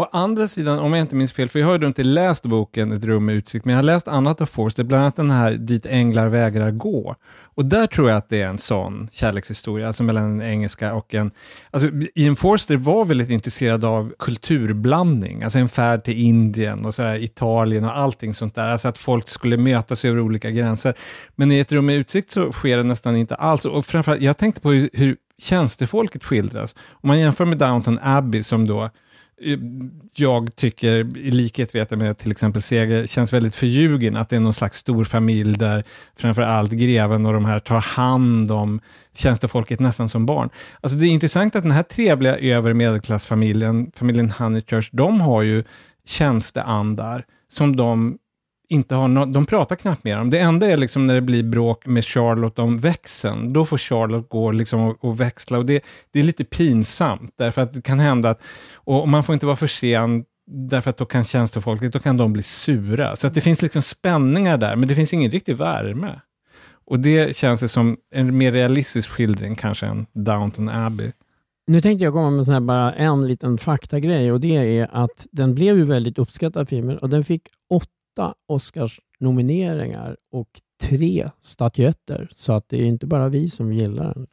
Å andra sidan, om jag inte minns fel, för jag har ju inte läst boken Ett rum med utsikt, men jag har läst annat av Forster, bland annat den här Dit änglar vägrar gå. Och där tror jag att det är en sån kärlekshistoria, alltså mellan en engelska och en... Alltså, Ian Forster var väldigt intresserad av kulturblandning, alltså en färd till Indien och sådär, Italien och allting sånt där, alltså att folk skulle mötas över olika gränser. Men i Ett rum med utsikt så sker det nästan inte alls. Och framförallt, jag tänkte på hur, hur tjänstefolket skildras. Om man jämför med Downton Abbey som då jag tycker, i likhet vet jag med till exempel Seger, känns väldigt förljugen att det är någon slags stor familj där framför allt greven och de här tar hand om tjänstefolket nästan som barn. Alltså det är intressant att den här trevliga övre medelklassfamiljen, familjen Honeychurch, de har ju tjänsteandar som de inte har no de pratar knappt med dem. Det enda är liksom när det blir bråk med Charlotte om växeln. Då får Charlotte gå liksom och, och växla och det, det är lite pinsamt därför att det kan hända att, och man får inte vara för sen därför att då kan tjänstefolket, då kan de bli sura. Så att det finns liksom spänningar där, men det finns ingen riktig värme. Och det känns det som en mer realistisk skildring kanske än Downton Abbey. Nu tänkte jag komma med sån här bara en liten faktagrej och det är att den blev ju väldigt uppskattad filmen och den fick åtta Oscars-nomineringar och tre statyetter. Så att det är inte bara vi som gillar den.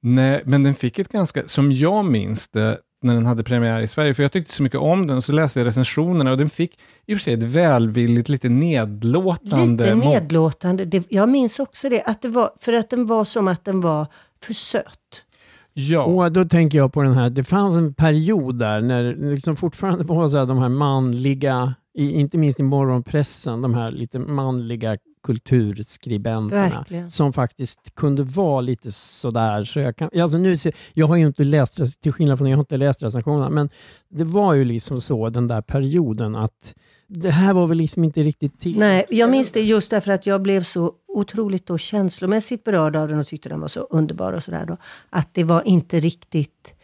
Nej, men den fick ett ganska, som jag minns det, när den hade premiär i Sverige, för jag tyckte så mycket om den och så läste jag recensionerna och den fick i och för sig ett välvilligt, lite nedlåtande... Lite nedlåtande. Det, jag minns också det, att det var, för att den var som att den var för söt. Ja. Och då tänker jag på den här, det fanns en period där när liksom fortfarande var så här, de här manliga, i, inte minst i morgonpressen, de här lite manliga kulturskribenterna Verkligen. som faktiskt kunde vara lite sådär. Så jag, kan, alltså nu ser, jag har ju inte läst, till skillnad från er, jag har inte läst recensionerna, men det var ju liksom så den där perioden att det här var väl liksom inte riktigt till. Nej, jag minns det just därför att jag blev så otroligt då känslomässigt berörd av den och tyckte den var så underbar och sådär då. Att det var inte riktigt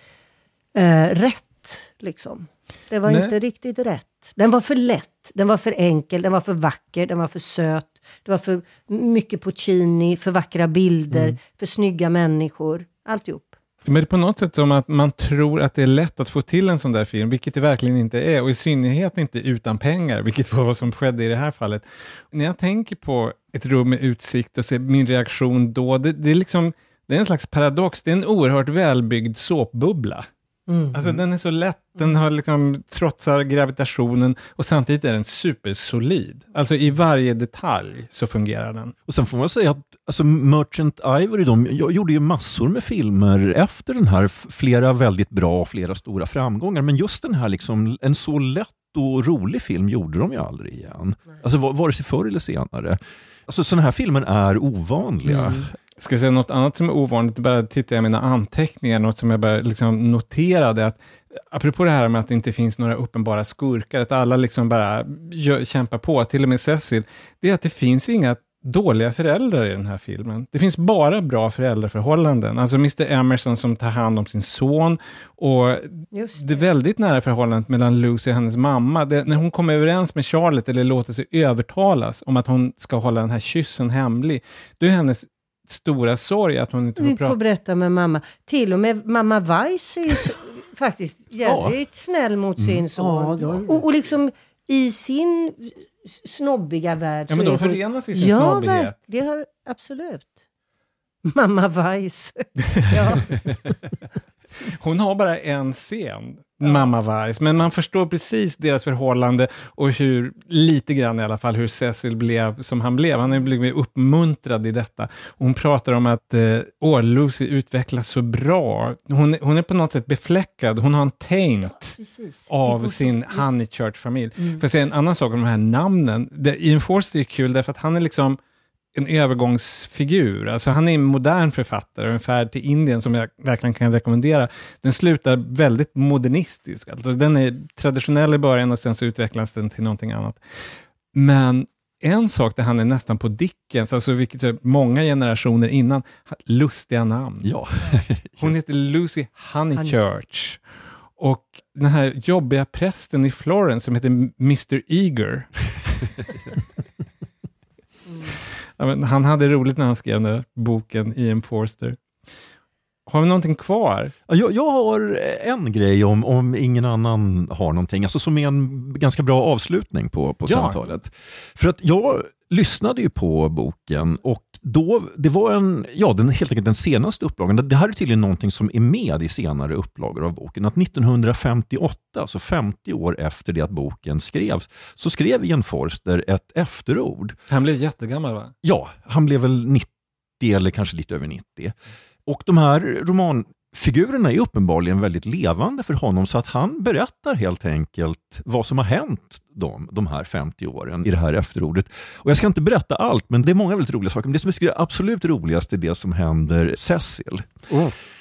eh, rätt liksom. Det var Nej. inte riktigt rätt. Den var för lätt, den var för enkel, den var för vacker, den var för söt. Det var för mycket Puccini, för vackra bilder, Mm. för snygga människor. Alltihop. Men det är på något sätt som att man tror att det är lätt att få till en sån där film, vilket det verkligen inte är. Och i synnerhet inte utan pengar, vilket var vad som skedde i det här fallet. När jag tänker på ett rum med utsikt och ser min reaktion då, det, det är liksom det är en slags paradox. Det är en oerhört välbyggd såpbubbla. Mm. Alltså den är så lätt, den har liksom trotsar gravitationen och samtidigt är den supersolid. Alltså i varje detalj så fungerar den. Och sen får man säga att alltså Merchant Ivory, de jag gjorde ju massor med filmer efter den här, flera väldigt bra, flera stora framgångar. Men just den här, liksom, en så lätt och rolig film gjorde de ju aldrig igen. Alltså va- vare sig förr eller senare. Alltså sådana här filmer är ovanliga. Mm. Ska jag säga något annat som är ovanligt? Bara tittar jag i mina anteckningar, något som jag bara liksom noterade. Att, apropå det här med att det inte finns några uppenbara skurkar, att alla liksom bara gör, kämpar på, till och med Cecil, det är att det finns inga dåliga föräldrar i den här filmen. Det finns bara bra föräldraförhållanden. Alltså Mr. Emerson som tar hand om sin son och Just det väldigt nära förhållandet mellan Lucy och hennes mamma. Det, när hon kommer överens med Charlotte eller låter sig övertalas om att hon ska hålla den här kyssen hemlig, då är hennes stora sorg att hon inte får får prata. berätta med mamma. Till och med mamma Weiss är ju så, (laughs) faktiskt jävligt snäll mot Mm. sin son. Ja, och, och liksom i sin snobbiga värld. Ja, men de förenas i sin ja, snobbighet. ver- det har absolut. Mamma Weiss. (laughs) ja. Hon har bara en scen, mamma Weiss, men man förstår precis deras förhållande och hur, lite grann i alla fall, hur Cecil blev som han blev. Han blivit uppmuntrad i detta. Och hon pratar om att eh, åh, Lucy utvecklas så bra. Hon, hon är på något sätt befläckad, hon har en taint Precis. av sin Honeychurch-familj. Mm. Får jag säga en annan sak om de här namnen? Det- Ian Forster är kul därför att han är liksom en övergångsfigur. Alltså han är en modern författare, en färd till Indien som jag verkligen kan rekommendera. Den slutar väldigt modernistisk. Alltså den är traditionell i början och sen så utvecklas den till någonting annat. Men en sak där han är nästan på Dickens, alltså vilket är många generationer innan, lustiga namn. Ja. (laughs) Hon heter Lucy Honeychurch. Och den här jobbiga prästen i Florence som heter Mr. Eager. (laughs) han hade roligt när han skrev den där boken, Ian Forster. Har vi någonting kvar? Ja, Jag, jag har en grej om, om ingen annan har någonting, alltså som är en ganska bra avslutning på, på Ja. samtalet. För att jag lyssnade ju på boken och då, det var en, ja, den, helt enkelt den senaste upplagan. Det- här är tydligen någonting som är med i senare upplagor av boken. Att 1958, alltså 50 år efter det att boken skrevs, så skrev Ian Forster ett efterord. Han blev jättegammal va? Ja, han blev väl 90 eller kanske lite över 90. Och de här romanfigurerna är uppenbarligen väldigt levande för honom så att han berättar helt enkelt vad som har hänt dem de här 50 åren i det här efterordet. Och jag ska inte berätta allt, men det är många väldigt roliga saker. Men det som jag tycker är absolut roligast är det som händer Cecil.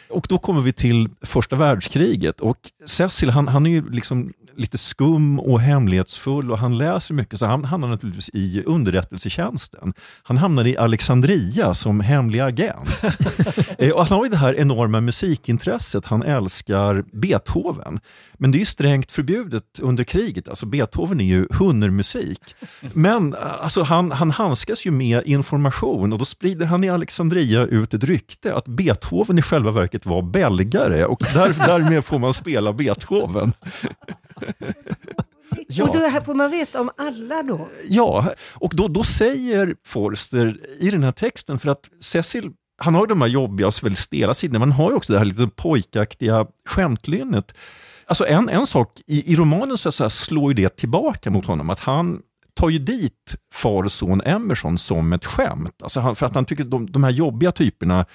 Och då kommer vi till första världskriget och Cecil han, han är ju liksom lite skum och hemlighetsfull och han läser mycket så han hamnar naturligtvis i underrättelsetjänsten. Han hamnar i Alexandria som hemlig agent. (laughs) Eh, och han har ju det här enorma musikintresset, han älskar Beethoven. Men det är strängt förbjudet under kriget, alltså Beethoven är ju hunnermusik. Men eh, alltså, han, han handskas ju med information och då sprider han i Alexandria ut ett rykte att Beethoven i själva verket var belgare och där, därmed får man spela Beethoven. (laughs) (laughs) Och då här får man veta om alla då. Ja, och då, då säger Forster i den här texten, för att Cecil, han har ju de här jobbiga och väldigt stela sidorna, men han har ju också det här lite pojkaktiga skämtlynnet. Alltså en, en sak, i, i romanen så, så här, slår ju det tillbaka mot honom, att han tar ju dit far och son Emerson som ett skämt. Alltså han, för att han tycker att de, de här jobbiga typerna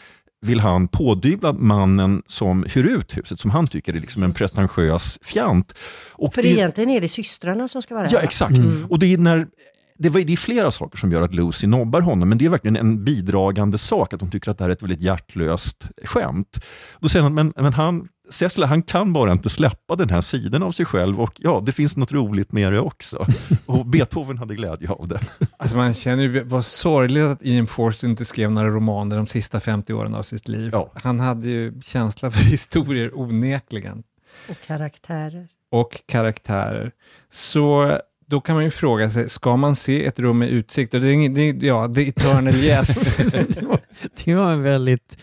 vill han pådyvla mannen som hyr ut huset, som han tycker är liksom en pretentiös fjant. Och För det- egentligen är det systrarna som ska vara Ja, där. exakt. Mm. Och det är när det, var, det är flera saker som gör att Lucy nobbar honom, men det är verkligen en bidragande sak att hon tycker att det här är ett väldigt hjärtlöst skämt. Då säger han, men, men han, Cecil, han kan bara inte släppa den här sidan av sig själv och ja, det finns något roligt med det också. (laughs) Och Beethoven hade glädje av det. Alltså man känner ju vad sorgligt att Ian Forster inte skrev några romaner de sista 50 åren av sitt liv. Han hade ju känsla för (laughs) historier onekligen. Och karaktärer. Och karaktärer. Så då kan man ju fråga sig, ska man se ett rum med utsikt? Och det är, det är, ja, the eternal yes. (laughs) (laughs) det, var, en väldigt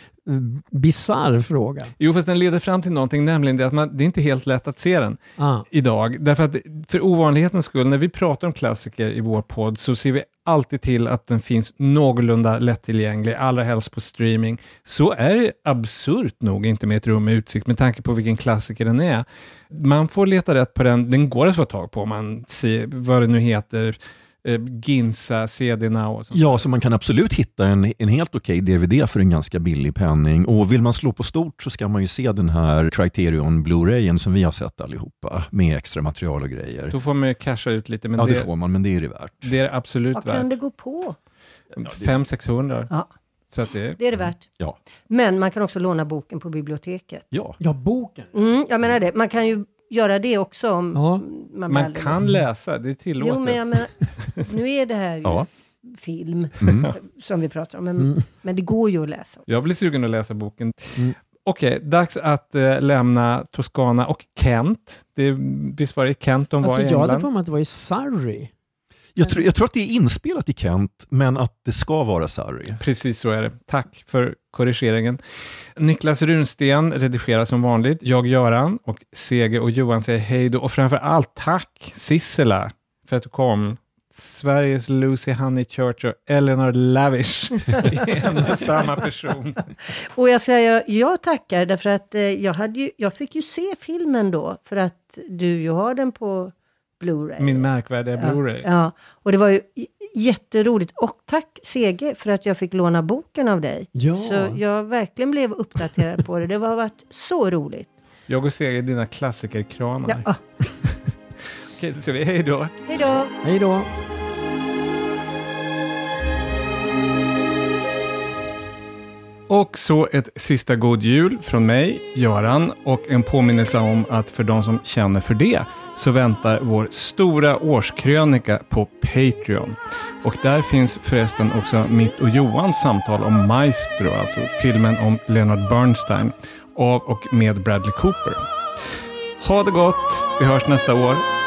bizarr fråga. Jo, fast den leder fram till någonting, nämligen det att man, det är inte helt lätt att se den Ah. idag. Därför att för ovanlighetens skull, när vi pratar om klassiker i vår podd så ser vi alltid till att den finns någorlunda lättillgänglig, allra helst på streaming. Så är det absurt nog inte med ett rum med utsikt med tanke på vilken klassiker den är. Man får leta rätt på den, den går att få tag på man ser vad det nu heter, Ginsa, CD Now och sånt. Ja, så man kan absolut hitta en, en helt okej DVD för en ganska billig penning. Och vill man slå på stort så ska man ju se den här Criterion Blu-rayen som vi har sett allihopa med extra material och grejer. Då får man ju casha ut lite, men ja, det, det, får man, men det är det värt. det är det absolut Vad kan värt. det gå på? 500-600. Ja. Så att det, Det är det värt. Ja. Men man kan också låna boken på biblioteket. Ja. Ja, boken. Mm, jag menar det. Man kan ju göra det också om man blir Man alldeles- kan läsa, det är tillåtet. Jo, men jag menar, (laughs) nu är det här ju Ja. film Mm. (laughs) som vi pratar om. Men, Mm. men det går ju att läsa. Jag blir sugen att läsa boken. Okej, dags att eh, lämna Toscana och Kent. Det, visst var det Kent de var Alltså, i jag hade England? för mig att det var i Surrey. Jag, tror, jag tror att det är inspelat i Kent, men att det ska vara Surrey. Precis så är det. Tack för korrigeringen. Niklas Runsten redigerar som vanligt. Jag, Göran och Sege och Johan säger hej då. Och framför allt tack Sissela för att du kom. Sveriges Lucy Honeychurch och Eleanor Lavish i en och samma person. Och jag säger jag tackar därför att eh, jag, hade ju, jag fick ju se filmen då. För att du ju har den på Blu-ray. Min märkvärdiga Ja, Blu-ray. Ja, och det var ju jätteroligt. Och tack Sege för att jag fick låna boken av dig. Ja. Så jag verkligen blev uppdaterad på det. Det har varit så roligt. Jag och Sege är dina klassikerkranar. Ja. (laughs) Okej, då säger vi hej då. Hej då! Hej då! Och så ett sista god jul från mig, Göran, och en påminnelse om att för de som känner för det så väntar vår stora årskrönika på Patreon. Och där finns förresten också mitt och Johans samtal om Maestro, alltså filmen om Leonard Bernstein, av och med Bradley Cooper. Ha det gott, vi hörs nästa år.